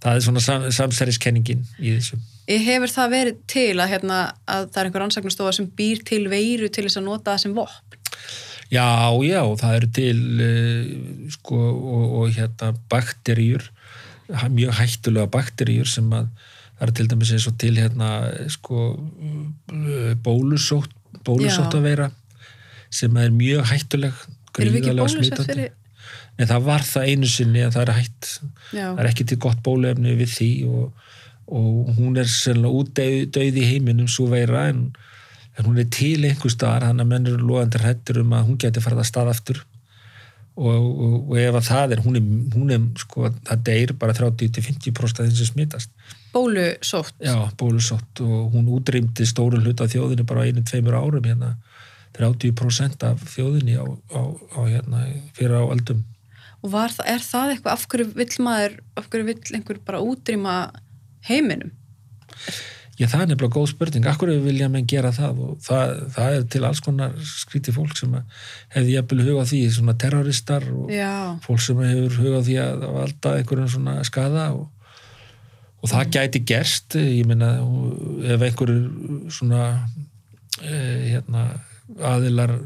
það er svona sam, samsæriskenningin í þessu Ég hefur það verið til að, hérna, að það er einhver ansaknastofa sem býr til veiru til þess að nota það sem vopn. Já, já, það eru til uh, sko, og, og hérna bakteríur mjög hættulega bakteríur sem að það eru til dæmis eins og til hérna sko uh, bólusótt bólusótt að vera sem er mjög hættuleg Erum við ekki smitandi. fyrir... Nei, það var það einu sinni að það er hætt Já, það er ekki til gott bólefni við því og, og hún er sennilega útdauð í heiminum svo veira en, en hún er til einhver staðar hann að menn eru loðandi hrættur um að hún geti farið að stað aftur. Og, og, og ef að það er hún er, hún er sko, það deyr bara 30-50% af þeim sem smitast. Bólusótt. já, bólusótt. Og hún útrýmdi stórun hluta af þjóðinni bara á einu, tveimur árum hérna. 30% af þjóðinni á, á, á hérna, fyrir á aldum Og var, það- er það eitthvað, af hverju vill maður, af hverju vill einhver bara útrýma heiminum? Já, það er nefnilega góð spurning. Akkur vilja menn gera það og það, það er til alls konar skríti fólk sem að hefði jafnvel hug á því, svona terroristar og Já, fólk sem hefur hug á því að valda einhverjum svona skada og, og það gæti gerst, ég meina ef einhverjur svona eh, hérna, aðilar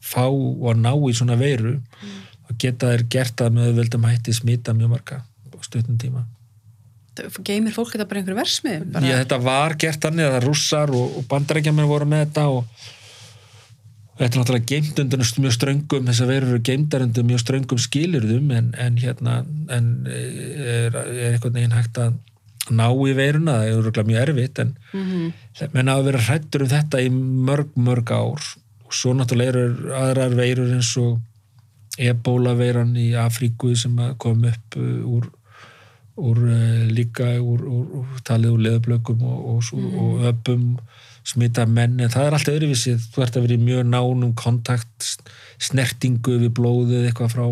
fá og ná í svona veiru og geta þeir gert það með auðveldum hætti smita mjög marga á stutnum tíma. Geymir fólk þetta bara einhverju versmiðum? Bara... Já, þetta var gert þannig að rússar og, og bandarækjaminn voru með þetta og þetta er náttúrulega geimt undir mjög ströngum, þess að verður eru geimdar undir mjög ströngum skilirðum en, en hérna en er, er einhvern veginn hægt að ná í veiruna, það er mjög erfitt en Mm menn hafa verið hrættur um þetta í mörg, mörg ár. Og svo náttúrulega eru aðrar veirur eins og ebólaveiran í Afríku sem að kom upp uh, úr, úr uh, líka úr, úr, talið úr leðublökum og, og, svo, og öpum smita menn, en það er alltaf öðruvísið þú ert að vera í mjög nánum kontakt snertingu við blóðið eitthvað frá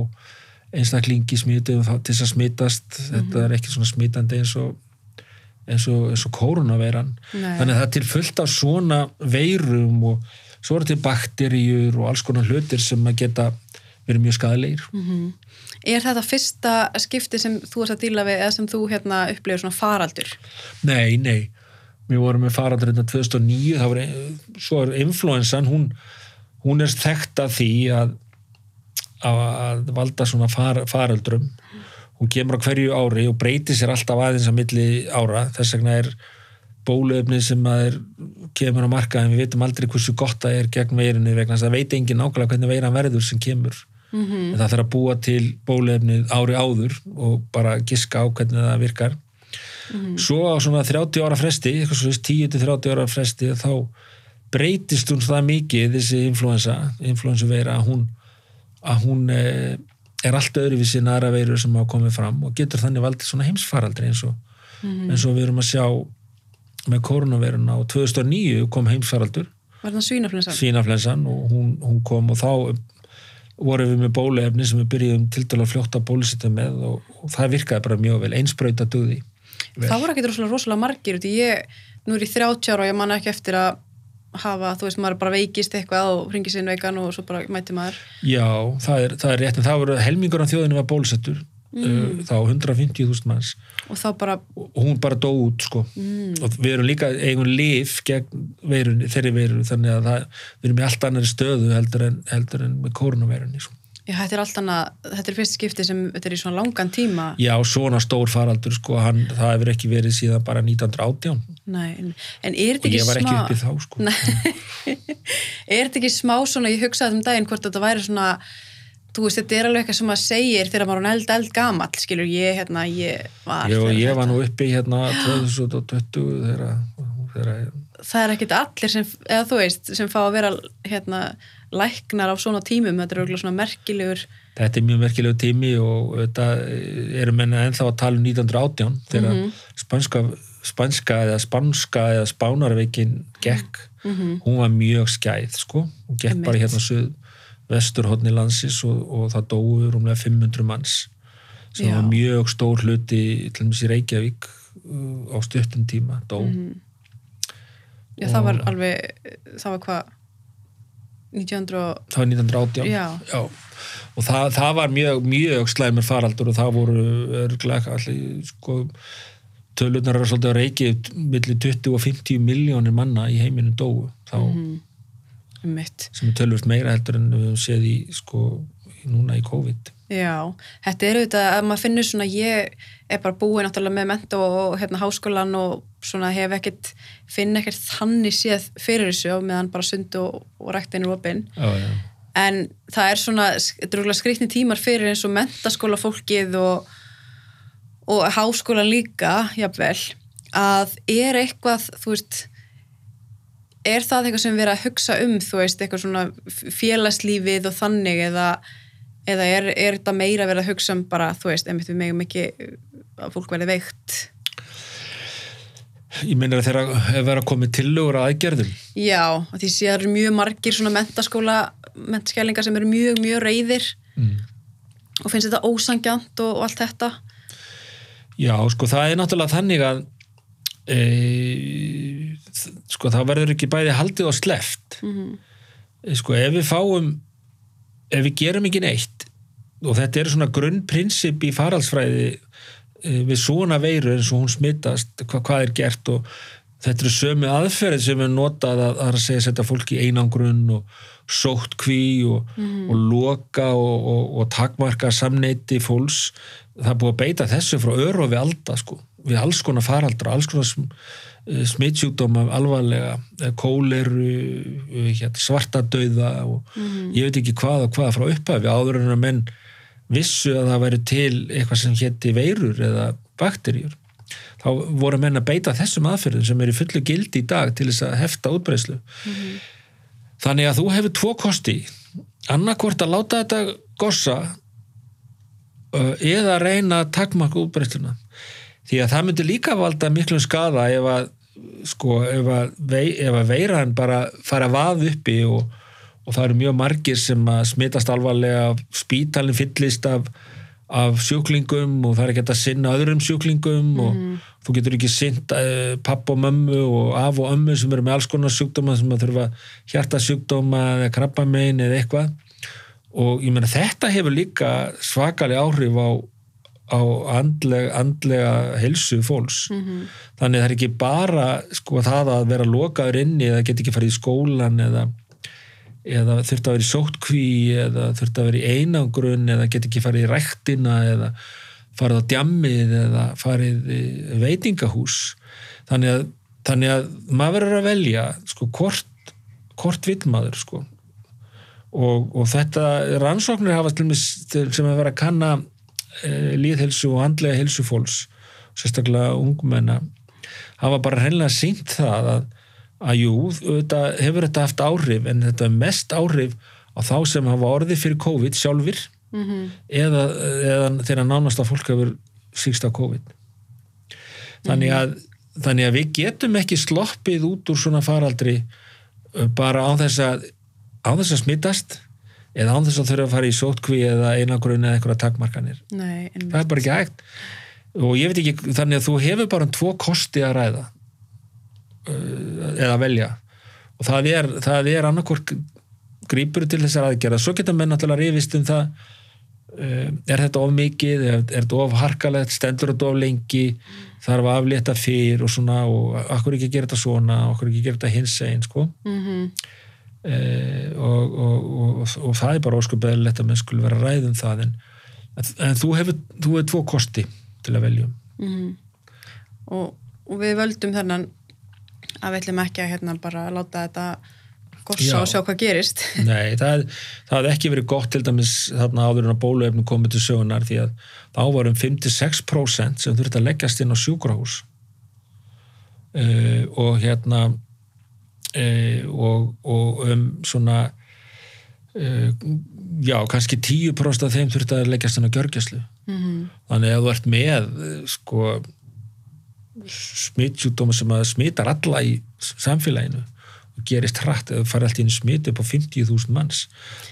einstaklingi smitu til þess að smitast. Þetta er ekki svona smitandi eins og eins og, eins og koronaveiran þannig að það er til fullt af svona veirum og svo eru til bakteríur og alls konar hlutir sem að geta verið mjög skadalegir Mhm. Er þetta fyrsta skipti sem þú ert að díla við eða sem þú hérna upplifir svona faraldur? Nei, nei, við vorum með faraldur þetta 2009, það var svo er influensan, hún, hún er þekkt af því að, að valda svona far, faraldrum hún kemur á hverju ári og breytir sér alltaf aðeins að milli ára. Þess vegna er bóluefni sem er, kemur á marka en við veitum aldrei hversu gott það er gegn veirinu vegna þess að það veit engin nákvæmlega hvernig veiran verður sem kemur Mm en það þarf að búa til bóluefnið ári áður og bara giska á hvernig það virkar. Svo á svona 30 ára fresti eitthvað svo 10-30 ára fresti þá breytist hún það mikið þessi influensa, influensa veira að hún, að hún eh, er allt öðruvísi en aðra veirur sem hafa komið fram og getur þannig valdið svona heimsfaraldri eins og, eins og við erum að sjá með koronaveiruna og 2009 kom heimsfaraldur. Var það svínaflensan? svínaflensan og hún, hún kom og þá vorum við með bóluefni sem við byrjuðum til dæla fljótt að bólusita með og, og það virkaði bara mjög vel, einsbrauta dugði vel. Það voru ekkert rosalega, rosalega margir ég, nú er ég 30 ára og ég man ekki eftir að hafa, þú veist, maður bara veikist eitthvað og ringi sinn veikan og svo bara mæti maður Já, það er, það er rétt en það voru helmingur af þjóðinu var bólusettur mm. þá 150.000 manns og þá bara, og hún bara dó út sko mm, og við erum líka eigum lif gegn veirunni, þeirri veirunni þannig að það, við erum í allt annari stöðu heldur en, heldur en með koronaveirunni sko. já, þetta er allt annað, þetta er fyrst skipti sem þetta er í svona langan tíma Já, svona stór faraldur sko, hann, það hefur ekki verið síðan bara 1918 Nei, en, en er þetta og ekki ég var ekki smá uppið þá sko. *laughs* Er þetta ekki smá svona, ég hugsaði um daginn hvort þetta væri svona þú veist, þetta er alveg eitthvað sem maður segir þegar maður er eld, eld gamall, skilur ég hérna, ég var þegar ég var nú uppi hérna 2020 *gasps* þegar, þegar það er ekkit allir sem, eða þú veist, sem fá að vera hérna, læknar á svona tímum þetta er auðvitað svona merkilegur þetta er mjög merkilegu tími og þetta eru menna ennþá að tala um 1918 þegar Mhm. spanska, spanska eða spanska eða spánarveikin gekk, Mhm. hún var mjög skæð sko, og gekk bara hérna suð vesturhóttni landsins og, og það dóu rúmlega 500 manns sem Já. var mjög stór hluti til dæmis í Reykjavík uh, á stuttum tíma dó Mhm. já, það var Og- alveg það var hvað 1900 og það var 1918 Já. og það, það var mjög, mjög slæmur faraldur og það voru örglega allir sko tölunar eru svolítið að reiki millir 20 og 50 miljónir manna í heiminu dóu þá, Mhm. Mitt sem er tölvist meira heldur en við höfum séð í sko núna í COVID. Já, þetta er auðvitað að maður finnur svona, ég er bara búið náttúrulega með menta og hérna háskólan og svona hef ekkert, finn ekkert þannig séð fyrir þessu meðan bara sund og, og ræktin er opinn. En það er svona, skrýtni tímar fyrir eins og mentaskóla fólkið og, og háskólan líka, jafnvel, að er eitthvað, þú veist, er það eitthvað sem við erum að hugsa um, þú veist, eitthvað svona félagslífið og þannig eða, eða er, er þetta meira verið að hugsa um bara, þú veist, einmitt við megum ekki að fólk verði veikt. ég meina að vera komið tillögur að aðgerðum Já, að því sé að það eru mjög margir svona mentaskóla, mentaskælingar sem eru mjög, mjög reyðir mm. og finnst þetta ósangjant og, og allt þetta. Já, sko það er náttúrulega þannig að e, sko það verður ekki bæði haldið og sleft Mm sko ef við fáum ef við gerum ekki neitt og þetta er svona grunnprinsip í faraldsfræði e, við svona veiru eins og hún smittast hva, hvað er gert og þetta eru sömu aðferðið sem við notað að, að segja setja fólk í einangrun og sótt kví og, og loka og, og, og takmarka samneiti fólks. Það er búið að beita þessu frá öru og við alda sko, við alls konar faraldra alls konar sm, smittsjúkdóma alvarlega, eh, kóleru eh, hérna, svartadauða og ég veit ekki hvað og hvað frá upphafi áður en að menn vissu að það væri til eitthvað sem hétti veirur eða bakteríur þá voru menn að beita þessum aðferðum sem er í fullu gildi í dag til þess að hefta útbreyslu þannig að þú hefur tvo kosti. Annarkvort að láta þetta gossa eða reyna að takmarka útbreysluna því að það myndi líka valda miklum skada ef að sko, ef að, vei, ef að veiran bara fara að vaða uppi og, og það eru mjög margir sem að smitast alvarlega spítalinn fyllist af, af sjúklingum og það er ekki að sinna öðrum sjúklingum og þú getur ekki sinnt uh, papp og mömmu og af og ömmu sem eru með alls konar sjúkdóma sem að þurfa hjartasjúkdóma eða krabbamein eða eitthvað. Og ég meina þetta hefur líka svakalega áhrif á, á andleg, andlega helsu fólks. Þannig það er ekki bara sko það að vera lokaður inni eða geta ekki farið í skólan eða, eða þurft að vera í sótkví eða þurft að vera í einangrun eða geta ekki farið í ræktina eða farið á djammið eða farið í veitingahús. Þannig að, þannig að maður verður að velja sko hvort, hvort vill maður sko. Og, og þetta rannsóknir hafa til dæmis sem að vera að kanna líðhelsu og andlega helsu fólks sérstaklega ungmenna hafa bara hreinlega sínt það að, að jú, þetta, hefur þetta haft áhrif en þetta er mest áhrif á þá sem hafa orðið fyrir COVID sjálfur Mhm. eða, eða þegar nánast að fólk hefur síkst á COVID. Þannig að, þannig að við getum ekki sloppið út úr svona faraldri uh, bara á þess að á þess að smittast eða á þess að þurfa að fara í sótkví eða einagrun eða eitthvað takmarkanir. Nei, það er bara ekki hægt. Og ég veit ekki, þannig að þú hefur bara um tvo kosti að ræða uh, eða velja. Og það er, það er annarkvort grípur til þessar aðgerða svo geta menn náttúrulega rifist um það uh, er þetta of mikið er, er þetta of harkalegt, stendur þetta of lengi þarf að aflétta fyrr og svona og akkur ekki gera þetta svona okkur ekki gera þetta hins einn sko. Mhm. eh, og, og, og, og það er bara óskupeðilegt að menn skulle vera að ræða um það en, en þú hefur, þú hefur tvo kosti til að velja Mhm. og, við völdum þennan að við ætlum ekki að hérna bara láta þetta gossa og sjá hvað gerist. *laughs* Nei, það, það hafði ekki verið gott til dæmis þarna áður en að bóluefnum komið til sögunar því að þá var um 56% sem þurfti að leggjast inn á sjúkrahús. Uh, og hérna og, og um svona uh, já, kannski 10% af þeim þurfti að leggjast inn á gjörgjæslu Mhm. þannig að þú ert með eh, sko smittsjúkdóma sem að smittar alla í samfélaginu og gerist hratt eða farið allt í einu smit upp á 50.000 manns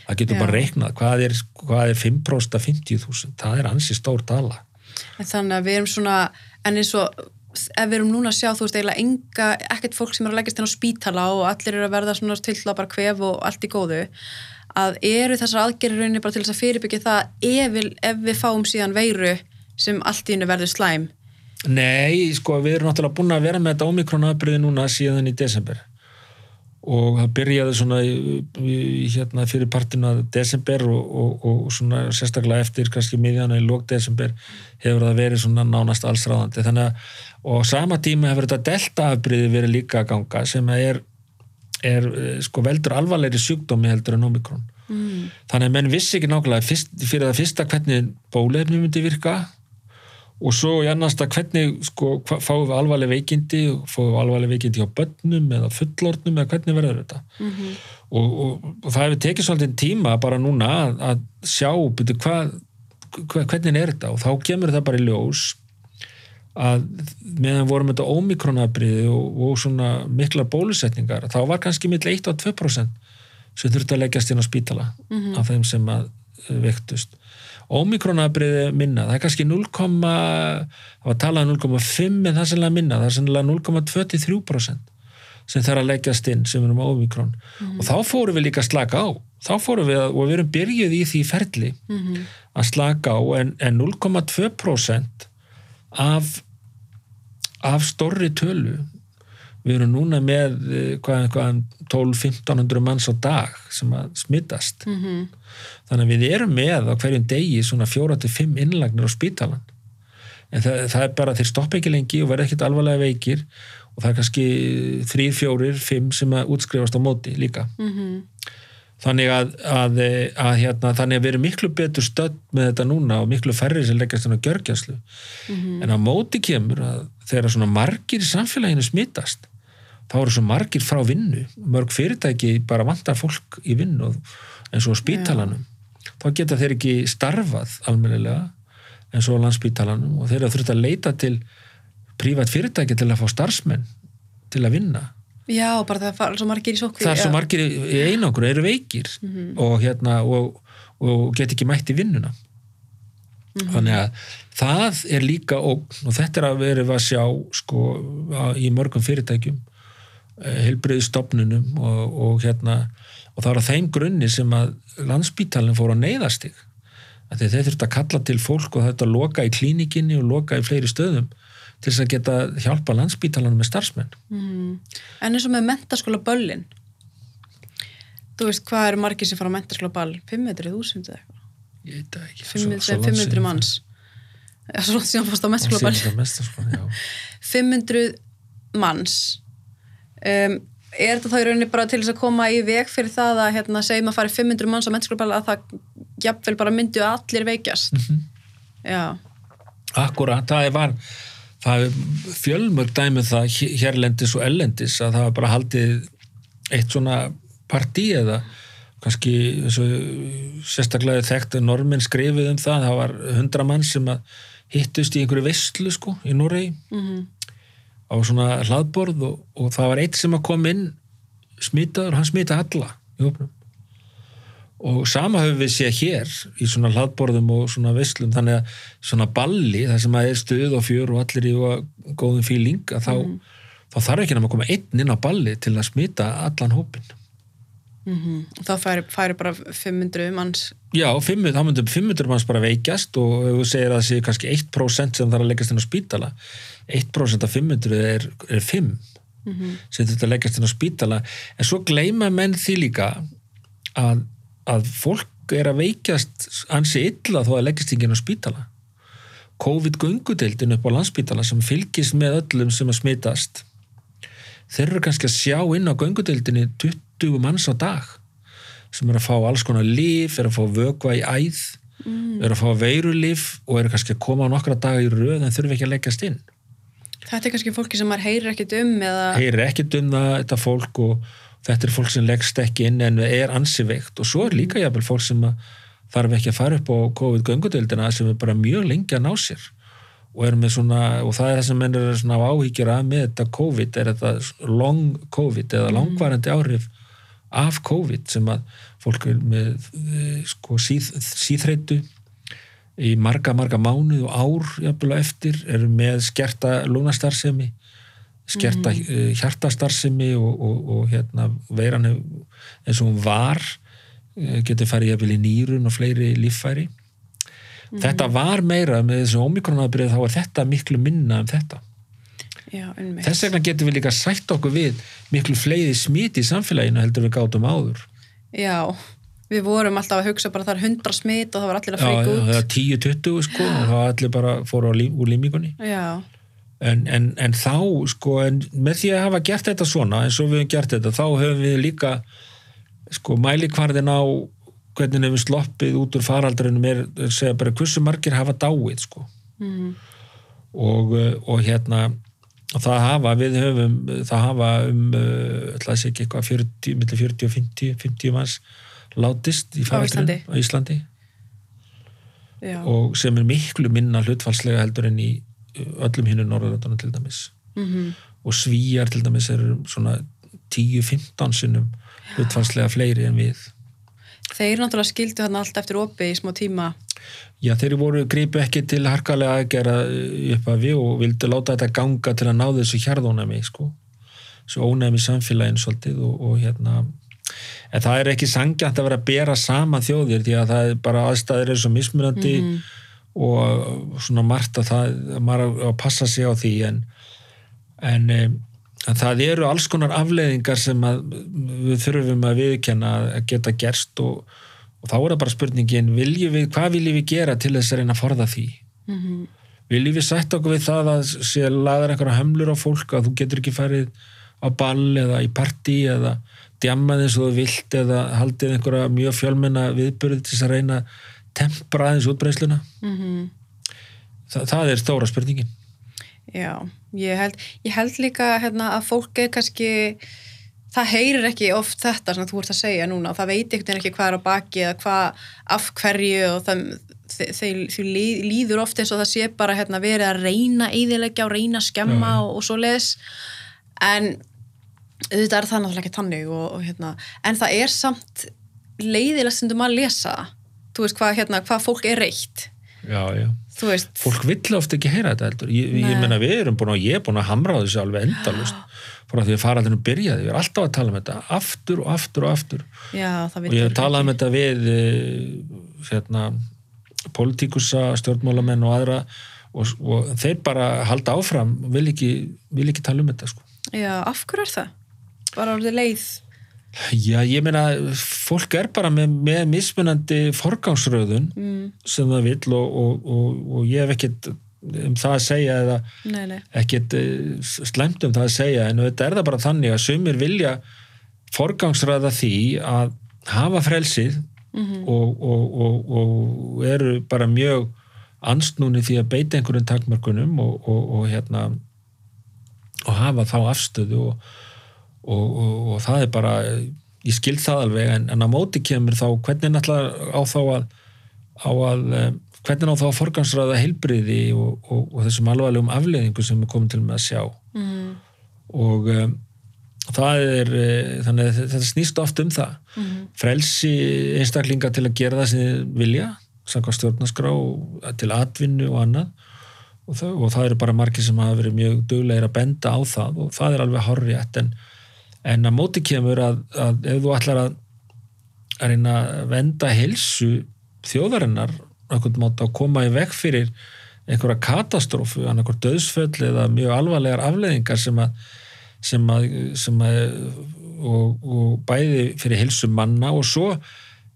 það getur Já. bara reiknað hvað er, hvað er 5% af 50.000 það er ansi stór tala en þannig að við erum svona en eins og ef við erum núna að sjá þú veist eiginlega enga, ekkert fólk sem er að leggjast inn á spítala og allir eru að verða svona til að bara kvef og allt í góðu að eru þessar aðgerðir rauninni bara til þess að fyrirbyggja það ef við, ef við fáum síðan veiru sem allt í hennu verður slæm? Nei, sko, við erum náttúrulega búin að vera með þetta ómikrona núna síðan í desember og það byrjaði svona í, í, hérna fyrir partinu að desember og, og, og svona sérstaklega eftir kannski miðjana í lók desember hefur það verið svona nánast allsráðandi þannig að og sama tíma hefur þetta delta-afbríði verið líka að ganga sem er, er eh, sko veldur alvarlegri sjúkdómi heldur en omikron mm. þannig að menn vissi ekki nákvæmlega fyrst, fyrir það fyrsta hvernig bólefni myndi virka og svo í annarsta hvernig sko, hva- fáum við alvarleg veikindi? Fáum við alvarleg veikindi hjá börnum eða fullornum eða hvernig verður þetta? Mm og, og, og það hefur tekið svolítið tíma bara núna að, að sjá byrju, hvað, hva, hvernig er þetta? Og þá kemur það bara í ljós að meðan vorum þetta ómikronabriði og, og svona miklar bólusetningar þá var kannski mill 1 og 2% sem þurfti að leggjast inn á spítala af þeim sem að eh, veiktust ómikronabriði minna, það er kannski 0, það var talað um 0,5 en það er sennilega minna, það er sennilega 0,23% sem þarf að leggjast inn sem erum ómikrón og þá fórum við líka að slaka á. Þá fórum við að, og við erum byrjuð í því ferli -hmm. að slaka á en, en 0,2% af af stórri tölu við erum núna með eh, hvað, hvað 12-1500 manns á dag sem að smittast Mhm. þannig að við erum með á hverjum degi svona 4-5 innlagnir á spítalan en það, það er bara þeir stoppa ekki lengi og verða ekkit alvarlega veikir og það er kannski 3-4-5 sem að útskrifast á móti líka Mhm. þannig að, að, að hérna, þannig að við erum miklu betur stödd með þetta núna og miklu færri sem leggjast inn á gjörgjæslu Mhm. en á móti kemur að þegar svona margir í samfélaginu smitast þá eru svo margir frá vinnu. Mörg fyrirtæki bara vantar fólk í vinnu eins og spítalanum. Þá geta þeir ekki starfað almennilega eins og landspítalanum og þeir eru þurft að leita til prívat fyrirtæki til að fá starfsmenn til að vinna. Já, bara það er svo margir í sókví það er svo margir í einangur eru veikir og hérna og, og get ekki mætt í vinnuna. Þannig að það er líka ógn og þetta er að verið að sjá sko í mörgum fyrirtækjum heilbriði stopnunum og, og hérna og það er á þeim grunni sem að landsbítalinn fór á neyðastig þeir þurft að kalla til fólk og þetta loka í klínikinni og loka í fleiri stöðum til þess að geta hjálpa landsbítalanum með starfsmenn. Mhm. En eins og með mentaskóla böllin Þú veist hvað eru margir sem fara á mentaskóla ball 500, 1000 eða eitthvað? Ég veit það ekki. 500, Svo- svo langt 500 síðan- manns. svo langt síðan fórst á mentaskóla ball síðan það mesta, sko, já. 500 manns um, Er þetta þá í rauninni bara til þess að koma í veg fyrir það að hérna, segjum að fara 500 manns á mentaskóla ball að það jafnvel bara myndu allir veikjast Mhm. Já, Akkurat, það var það fjölmörg dæmið það hér- hérlendis og ellendis að það var bara haldið eitt svona partí eða kannski þessu, sérstaklega þekkt að normenn skrifið um það það var hundra mann sem að hittust í einhverju veistlu sko í Noregi Mhm. Á svona hlaðborð og, og það var eitt sem að kom inn smitaður, hann smita alla í hópnum. Og sama höfum við séð hér í svona hlaðborðum og svona veislum þannig að svona balli þar sem að er stuð og fjör og allir í og góðum fíling að þá, þá þarf ekki nema að koma einn inn á balli til að smita allan hópin Mhm. þá færi, færi bara 500 manns. Já, 500, þá myndum 500 manns bara veikjast og ef þú segir að það sé kannski 1% sem þarf að leggast inn á spítala 1% af 500 er, er 5 sem þetta leggjast inn á spítala. En svo gleyma menn því líka að, að fólk er að veikjast ansi illa þó að leggjast ekki inn á spítala. COVID-gungudeildin upp á landspítala sem fylgist með öllum sem að smitast þeir eru kannski að sjá inn á gungudeildinni 20 manns á dag sem eru að fá alls konar líf, eru að fá vökva í æð eru að fá veirulíf og eru kannski að koma á nokkra daga í röð en þurfi ekki að leggjast inn þetta er kannski fólki sem maður heyrir ekkit um eða heyrir ekkert um það, þetta fólk og þetta er fólk sem leggst ekki inn en er ansi veikt. Og svo er líka jafnvel fólk sem þarf ekki að fara upp á COVID-göngudeldina sem er bara mjög lengi að ná sér. Og er með svona, og það er það sem menn er svona áhyggjur að með þetta COVID er þetta long COVID eða langvarandi áhrif af COVID sem að fólk er með eh, sko síð, síþreitu í marga, marga mánuð og ár jafnvel eftir, eru með skerta lúnastarsemi skerta mm. hjartastarsemi og, og, og hérna veiran eins og hún var eh, getur farið jafnvel í nýrun og fleiri líffæri. Þetta var meira með þessu omikronabrið þá er þetta miklu minna um þetta. Já, þess vegna getum við líka sætt okkur við miklu fleiri smiti í samfélaginu heldur við gátum áður. Já, við vorum alltaf að hugsa bara það er 100 smit og það var allir að Já, frika já, út. það var 10-20 sko og það var allir bara fóru á lím, úr límingunni. Já, en, en, en þá sko en með því að hafa gert þetta svona eins og við höfum gert þetta þá höfum við líka sko mælikvarðin á hvernig hefum sloppið út úr faraldrinum er að segja bara hversu margir hafa dáið sko. Mhm. og, uh, og hérna það hafa, við höfum það hafa um, ætlaði að segja ekki eitthvað 40, millir 40 og 50 50 manns látist í faraldrinum Íslandi. á Íslandi. Já, og sem er miklu minna hlutfallslega heldur en í uh, öllum hinu Norðurlandunum til dæmis. Mhm. og svíjar til dæmis eru svona 10-15 sinnum hlutfallslega fleiri en við. Þeir náttúrulega skildu þarna allt eftir opið í smá tíma. Já, þeir voru gripu ekki til harkalega aðgera upp að við og vildu láta þetta ganga til að ná þessu hjarðónæmi sko, þessu ónæmi í samfélaginu svolítið og, og hérna en það er ekki sangjant að vera að bera sama þjóðir því að það er bara aðstæður er svo mismunandi og svona margt að það að maður að passa sig á því. En, en, em, en það eru alls konar afleiðingar sem að við þurfum að viðkenna að geta gerst og, og þá er það bara spurningin viljum við, hvað viljum við gera til þess að reyna að forða því? Mhm. viljum við sætt okkur við það að sé laðar einhverja hömlur á fólk að þú getur ekki farið á ball eða í partí eða djammað eins og þú vilt eða haldið einhverja mjög fjölmenna viðbörð til þess að reyna að tempra aðeins útbreysluna Mhm. Þa, það er stóra spurningin. Já, ég held, ég held líka hérna, að fólk er kannski það heyrir ekki oft þetta sem þú ert að segja núna og það veit einhvern veginn ekki hvað er á baki eða hvað, af hverju og það, líð, líður oft eins og það sé bara hérna, verið að reyna eðilegja og reyna að skemma og, og svo leis en auðvitað er það náttúrulega ekki tannig og, og, hérna, en það er samt leiðilega stundum að lesa þú veist hvað, hérna, hvað fólk er reitt. Já, já. þú fólk vill ofta ekki heyra þetta heldur. Ég, ég menna við erum búin að, ég er búin að hamra þessu alveg endalust frá því að faraldinu byrjaði, við erum alltaf að tala um þetta aftur og aftur og aftur. Já, og ég hef talað um þetta við eh, hérna politíkusa, stjórnmálamenn og aðra og, og þeir bara halda áfram og vil ekki, vil ekki tala um þetta sko. Já, af hverju er það? Bara orðið leið. Já, ég meina fólk er bara með, með mismunandi forgangsröðun Mm, sem það vill og, og, og, og ég hef ekkert um það að segja eða nei, nei. ekkert eh, slæmt um það að segja en þetta er það bara þannig að sumir vilja forgangsræða því að hafa frelsið Mhm. og, og, og, og eru bara mjög ansnúni því að beita einhverjum og, og hérna og hafa þá afstöðu og, og það er bara ég skil það alveg en, en að móti kemur þá hvernig náttúrulega á þá að, á að eh, hvernig á þá að forgansraða heilbriði og þessum alvarlegum afleðingu sem er komið til með að sjá mm. og um, það er þannig að þetta snýst oft um það mm. frelsi einstaklinga til að gera það sem vilja sanga stjórnaskrá til atvinnu og annað og það, og það eru bara margir sem hafa verið mjög döglegir að benda á það og það er alveg horrið en, en að móti kemur að, að ef þú ætlar að, að reyna að venda hilsu þjóðarinnar að koma í vekk fyrir einhverja katastrófu, annarkur döðsföll eða mjög alvarlegar afleðingar sem að, sem að, sem og, og bæði fyrir hilsu manna og svo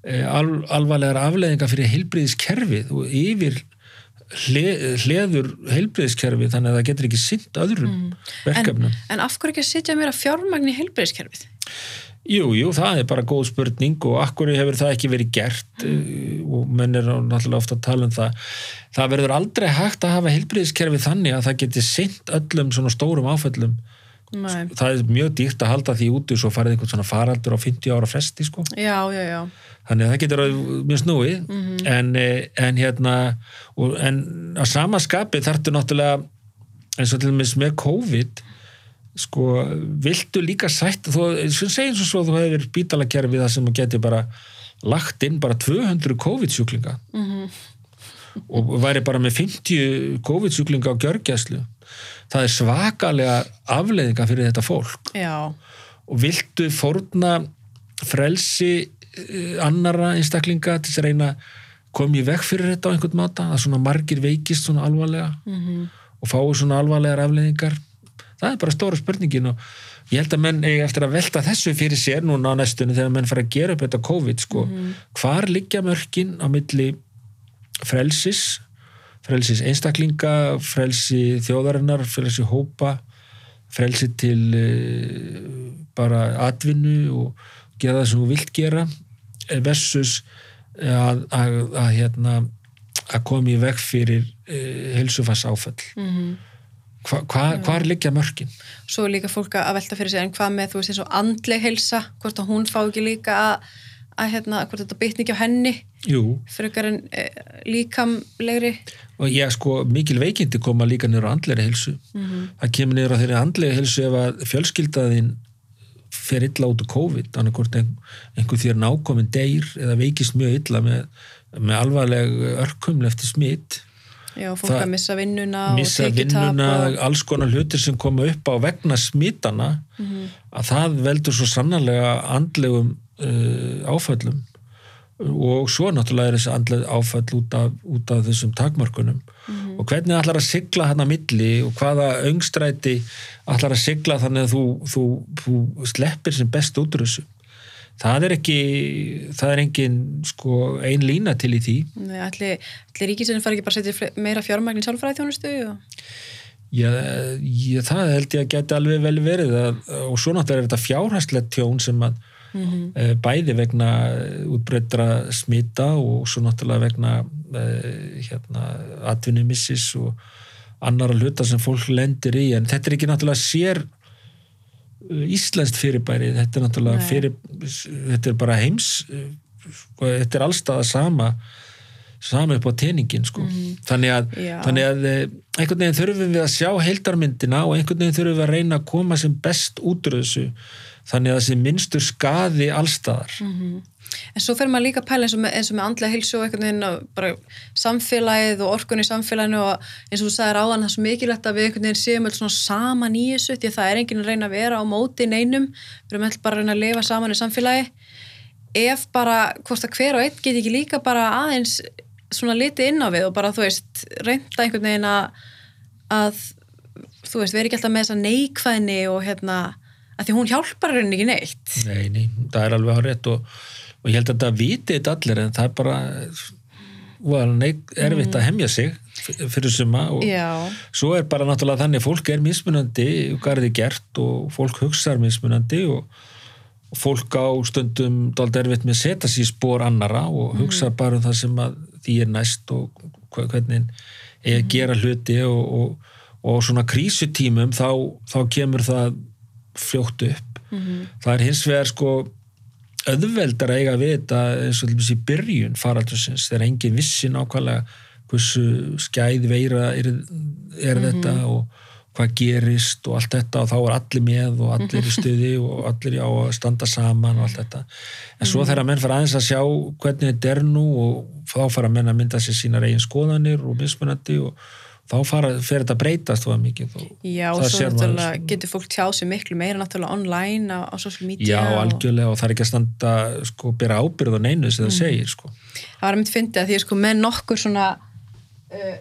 Eh, al, alvarlegar afleðingar fyrir heilbriðiskerfið og yfir hleður heilbriðiskerfið þannig að það getur ekki sitt öðrum mm. verkefnum. En, en af hverju ekki að sitja mér að fjármagn í heilbriðiskerfið? Jú, jú, það er bara góð spurning og af hverju hefur það ekki verið gert mm. og menn er náttúrulega ofta að tala um það. Það verður aldrei hægt að hafa heilbriðiskerfið þannig að það geti sitt öllum svona stórum áföllum Nei. það er mjög dýrt að halda því út og svo farið einhvern svona faraldur á 50 ára fresti sko. já, já, já. þannig að það getur mjög snúið mm -hmm. en, eh, en hérna og, en að sama skapi þartu náttúrulega eins og til og meins með COVID sko, viltu líka sætt þú, segjum svo svo að þú hefur bítalakerfið það sem getur bara lagt inn bara 200 COVID-sjúklinga mm -hmm. og væri bara með 50 COVID-sjúklinga á gjörgjæslu það er svakalega afleiðinga fyrir þetta fólk Já. og viltu fórna frelsi eh, annara einstaklinga til að reyna komið vekk fyrir þetta á einhvern máta að svona margir veikist svona alvarlega mm -hmm. og fái svona alvarlegar afleiðingar það er bara stóra spurningin og ég held að menn eigi eftir að velta þessu fyrir sér núna á næstunni þegar menn fara að gera upp þetta COVID sko, mm -hmm. hvar liggja mörkin á milli frelsis frelsis einstaklinga, frelsi þjóðarinnar, frelsi hópa, frelsi til uh, bara atvinnu og gera það sem þú vilt gera eh, versus að, að, að, hérna, að koma í veg fyrir uh, helsufars áfall. Mm -hmm. Hva, hva, hvar liggja mörgin? Svo er líka fólk að velta fyrir sig en hvað með þú veist eins og andleg helsa, hvort að hún fá ekki líka að að hérna, hvort þetta bytni ekki á henni Okkar en e, líkamlegri? Og ég sko, mikil veikindi koma líka á andlega helsu mm -hmm. það kemur á þeirri andlega helsu ef að fjölskyldaðin fer illa út á COVID, hvort einhver þér nákominn deyr eða veikist mjög illa með, með alvarleg örkuml eftir smitt Já, fólk það, að missa vinnuna missa vinnuna, og... alls konar hlutir sem koma upp á vegna smittana mm -hmm. að það veldur svo sannarlega andlegum uh, áfællum og svo náttúrulega er þessi andlega áfæll út af, út af þessum takmörkunum. Mm -hmm. og hvernig ætlar að sigla hann að milli og hvaða öngstræti ætlar að sigla þannig að þú, þú, þú sleppir sem best út úr þessu? Það er ekki það er engin sko ein lína til í því. Nei, ætli, ætli ríkisinn fari ekki bara að setja meira fjármagnin sjálfræði þjónustu og... Já, ég, það held ég að geti alveg vel verið að, og svo náttúrulega er þetta fjárhæslega tjón sem að mm -hmm. bæði vegna útbreytra smita og svo náttúrulega vegna eh, hérna, atvinnumissis og annara hluta sem fólk lendir í en þetta er ekki náttúrulega sér eh, íslenskt fyrirbæri þetta er náttúrulega fyrir, þetta er bara heims sko, þetta er allstaða sama sama upp á teningin sko. mm -hmm. þannig að, þannig að einhvern veginn þurfum við að sjá heildarmyndina og einhvern veginn þurfum við að reyna að koma sem best út úr þessu þannig að sé minnstur skaði allstaðar mm -hmm. En svo fer maður líka að pæla eins og með, eins og með andlega hilsu og veginn og bara samfélagið og orkunni í samfélaginu og eins og þú sagðir áðan það er svo mikilvægt að við einhvern veginn séum svona saman í þessu því að það er enginn að reyna að vera á móti neinum, við erum alltaf bara að reyna að lifa saman í samfélagi. Ef bara, hvort að hver og einn get ekki líka bara aðeins svona litið inn á við og bara þú veist reynda einhvern veginn að, að þú veist, við erum ekki alltaf með þessa neikvæðni og hérna að því hún hjálpar henni ekki neitt Nei, nei, það er alveg á rétt og, og ég held að það vitið allir en það er bara neik, erfitt mm. að hemja sig fyrir suma og Já. svo er bara náttúrulega þannig að fólk er mismunandi og hvað er þið gert og fólk hugsaður mismunandi og, fólk á stundum dold erfitt með að setja sér spór annara og hugsa mm. bara um það sem að því er næst og hvernig er að gera hluti og, og, og svona krísutímum þá, þá kemur það fljótt upp. Það er hins vegar sko auðveldar að eiga við þetta eins og í byrjun faraldursins þegar engin vissi nákvæmlega hversu skæð veira er, er þetta og hvað gerist og allt þetta og þá er allir með og allir í *laughs* stuði og allir á að standa saman og allt þetta. En svo þegar menn fara aðeins að sjá hvernig þetta er nú og þá fara menn að mynda sér sínar eigin skoðanir og mismunandi og þá fara, fer þetta að breytast það mikið og Já, og svo náttúrulega getur fólk tjáð sér miklu meira náttúrulega online á, á social media Já, og algjörlega og það er ekki að standa sko, bera ábyrð á neinu sem það segir sko. það var að mynd fyndið að því sko með nokkur svona uh,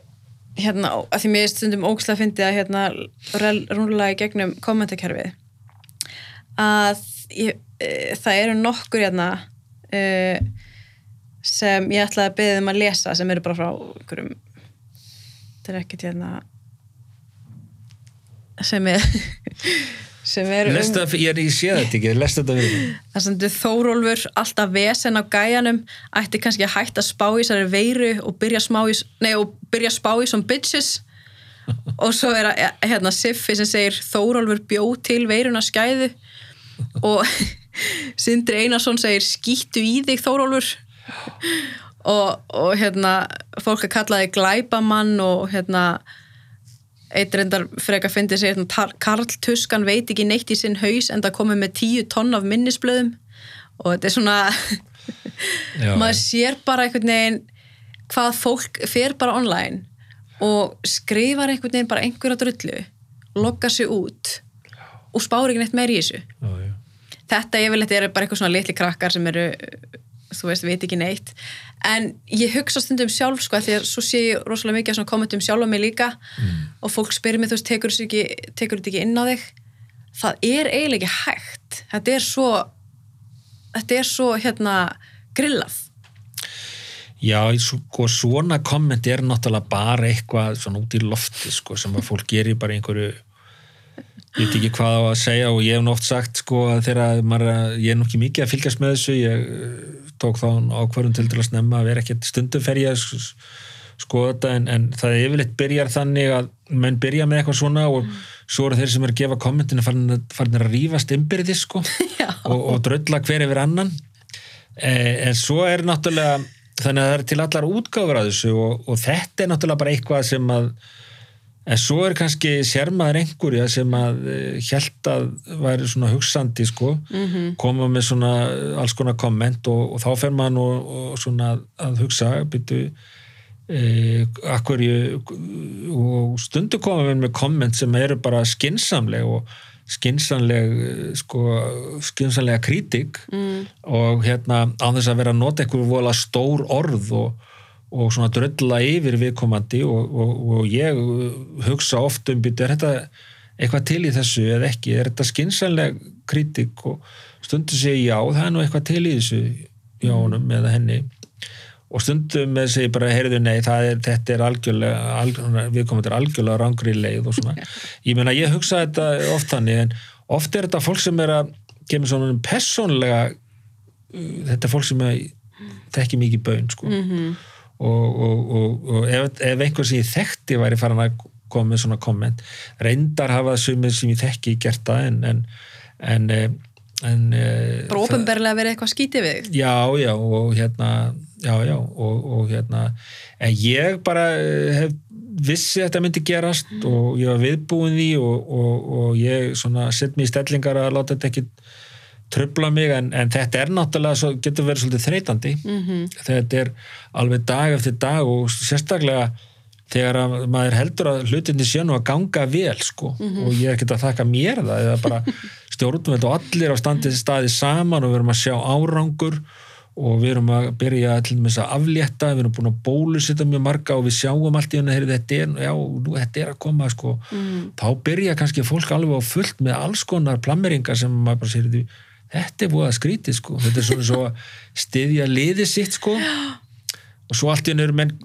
hérna, að því mér stundum ógslega fyndið að hérna rúnlega í gegnum kommentakerfið að ég, uh, það eru nokkur hérna uh, sem ég ætlaði að beðið um að lesa sem eru bara frá einhverjum þetta er ekkert hérna sem er *laughs* sem eru um Lesta, ég, er- ég sé þetta ekki, lest þetta við Það sendur Þórólfur alltaf vesen á gæjanum ætti kannski að hætta spá í þessari veiru og byrja í, nei, og byrja spá í som bitches. *laughs* Og svo er að, hérna Siffi sem segir Þórólfur bjó til veiruna skæðu. Og *laughs* Sindri Einarsson segir skýttu í þig Þórólfur og, og hérna fólk að kalla þig glæbamann og hérna eitt reyndar freka fyndi sig hérna, Karl Tuskan veit ekki neitt í sinn haus en það komið með tíu tonn af minnisblöðum. Og þetta er svona *laughs* maður sér bara einhvern veginn hvað fólk fer bara online og skrifar einhvern veginn bara einhverja drullu logga sig út og spáir ekki neitt meir í þessu. Já, já. þetta yfirleitt eru bara eitthvað svona litli krakkar sem eru, þú veist, veit ekki neitt en ég hugsa stundum sjálf sko, því að svo sé ég rosalega mikið svona kommentum sjálf á mig líka. Og fólk spyrir mig, þú veist, tekur þetta ekki, tekur þetta ekki inn á þig? Það er eiginlega ekki hægt. Þetta er svo þetta er svo, hérna, grillað. Já, sko, svona komment er náttúrulega bara eitthvað svona út í lofti sko, sem að fólk gerir bara einhverju ég veit ekki hvað á að segja og ég hef oft sagt sko að þegar maður, ég er nú ekki mikið að fylgjast með þessu ég tók þá ákvörðum til til að snemma að vera ekkert stundum fer ég að skoða þetta en, en það er yfirleitt byrjar þannig að menn byrja með eitthvað svona og svo eru þeir sem eru að gefa kommentinu farin, farin að rífast innbyrði sko *laughs* og, og drölla hver yfir annan. Eh, en svo er náttúrulega þannig að það er til allar útgáfur að þessu og, og þetta er náttúrulega bara eitthvað sem að en svo er kannski sérmaður einhverja sem að held að væri svona hugsandi sko, -hmm. koma með svona eh, alls konar komment og, og þá fer maður nú og svona að hugsa byrju e, akkurju og stundu koma við með komment sem eru bara skinsamleg og skinsamleg eh, sko, skinsamlega kritik mm. og hérna á þess að vera að nota einhverju vola stór orð og, og svona drölla yfir viðkomandi og, og, og ég hugsa oft um byrju, er þetta eitthvað til í þessu eða ekki, er þetta skinsamleg kritik og stundu segi já, það er nú eitthvað til í þessu hjá honum eða henni. Og stundum með segi bara, heyrðu nei, það er, þetta er algjörlega, algjörlega viðkomandi er algjörlega rangri leið og svona. Ég meina, ég hugsa þetta oft þannig en oft er þetta fólk sem er að kemur svona persónlega uh, þetta er fólk sem er þekki mikið bön sko. -hmm. Og, og, og, og ef, ef einhver sem ég þekkti væri farin að koma með svona komment reyndar hafa sumið sem ég þekki gert það en en, en, eh, en eh, bara ofinberlega verið eitthvað skítið við. Já, já, og hérna já, já, og, og hérna en ég bara eh, hef vissi að þetta myndi gerast og ég var viðbúin því og, og, og ég svona sett mér í stellingar að láta þetta ekki tröfla mig en, en þetta er náttúrulega svo, getur verið svolítið þreytandi -hmm. þetta er alveg dag eftir dag og sérstaklega þegar að maður heldur að hlutinni sé nú að ganga vel sko og ég er ekki að þakka mér það eða bara *laughs* stjórnveld og allir á standið staði saman og við erum að sjá árangur og við erum að byrja að aflétta, við erum búin að bólusitta mjög marga og við sjáum allt í henni heyrðu, þetta er, já, nú, þetta er að koma sko. mm. þá byrja kannski fólk alveg á fullt með alls konar plammeringar sem maður bara sér þetta er búið að skrítið sko. þetta er svona svo að styðja liðið sitt sko. Og svo allt í hennu eru menn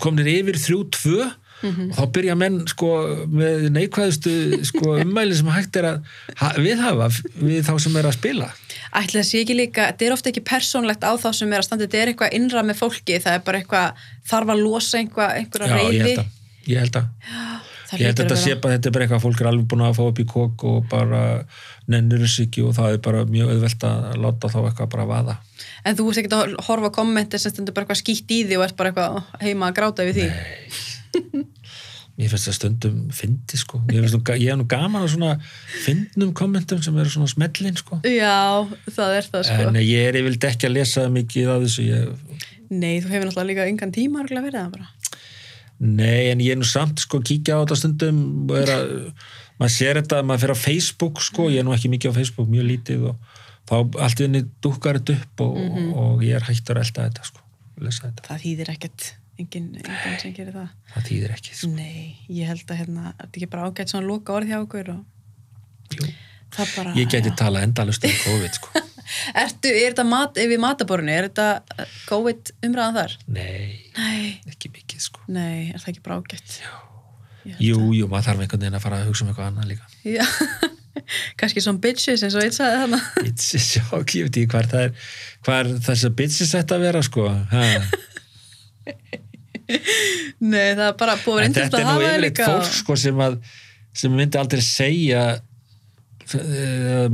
komnir yfir þrjú tvö. Og þá byrja menn sko með neikvæðustu sko *laughs* ummæli sem hægt er að ha viðhafa við þá sem er að spila. Ætli það sé ekki líka, þetta er ofta ekki persónlegt á þá sem er að standa, þetta er eitthvað innra með fólki, það er bara eitthvað, þarf að losa einhverja Já, ég reyði. held að, ég held að ég held að þetta að sé vera. bara, þetta er bara eitthvað að fólk er alveg búin að fá upp í kók og bara nennir þess ekki og það er bara mjög auðvelt að láta þá eitthvað bara vaða En þú veist ekki að horfa kommenti sem stendur bara eitthvað skýtt í því og ert bara eitthvað heima að gráta yfir því. mér finnst það stundum fyndi sko ég, ég hef nú gaman á svona fyndnum kommentum sem eru svona smellin sko Já, það er það sko. en ég er yfirleitt ekki að lesa mikið af þessu ég, Nei, þú hefur náttúrulega líka engan tíma að verið það bara. Nei en ég er nú samt sko kíkja á þetta stundum og er að maður sér þetta, maður fer á Facebook sko, ég er nú ekki mikið á Facebook, mjög lítið og þá allt í henni dúkkar þetta upp og, og ég er hættur að elda þetta sko, lesa þetta, Það þýðir ekkert, enginn, enginn sem gerir það. það þýðir ekki sko. Nei, ég held að hérna, þetta er ekki bara ágætt svona loka orð hjá okkur og Jú. bara... ég geti já. talað endalust um COVID sko *laughs* Ertu, er þetta mat, ef við mataborinu, er þetta uh, COVID umræðan þar? nei, Nei, ekki mikið sko nei, er það ekki held jú, jú, maður þarf einhvern veginn að fara að hugsa um eitthvað annað líka Já, *laughs* kannski svona bitches eins og eitt sagði þarna. *laughs* bitches, já, ég veit ekki hvar það er hvar þessar bitches ætti að vera sko ha. Nei, það er bara búið en reyndist þetta að er nú hafa það yfirleitt líka. fólk sko sem að sem myndi aldrei segja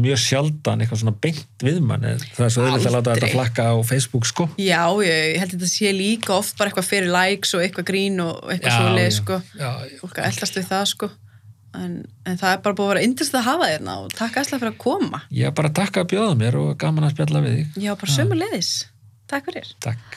mjög sjaldan eitthvað svona beint við mann það er svo auðvitað að láta þetta flakka á Facebook sko Já, ég, ég held að þetta sé líka oft bara eitthvað fyrir likes og eitthvað grín og eitthvað Já, svoleið, já, sko. já, já. Fólk að eldast við það, sko. En, en það er bara búið að vera yndist að hafa þérna og takk æsla fyrir að koma. ég bara takka að bjóða mér og gaman að spjalla við þig Já, bara sömu leiðis. Takk fyrir. takk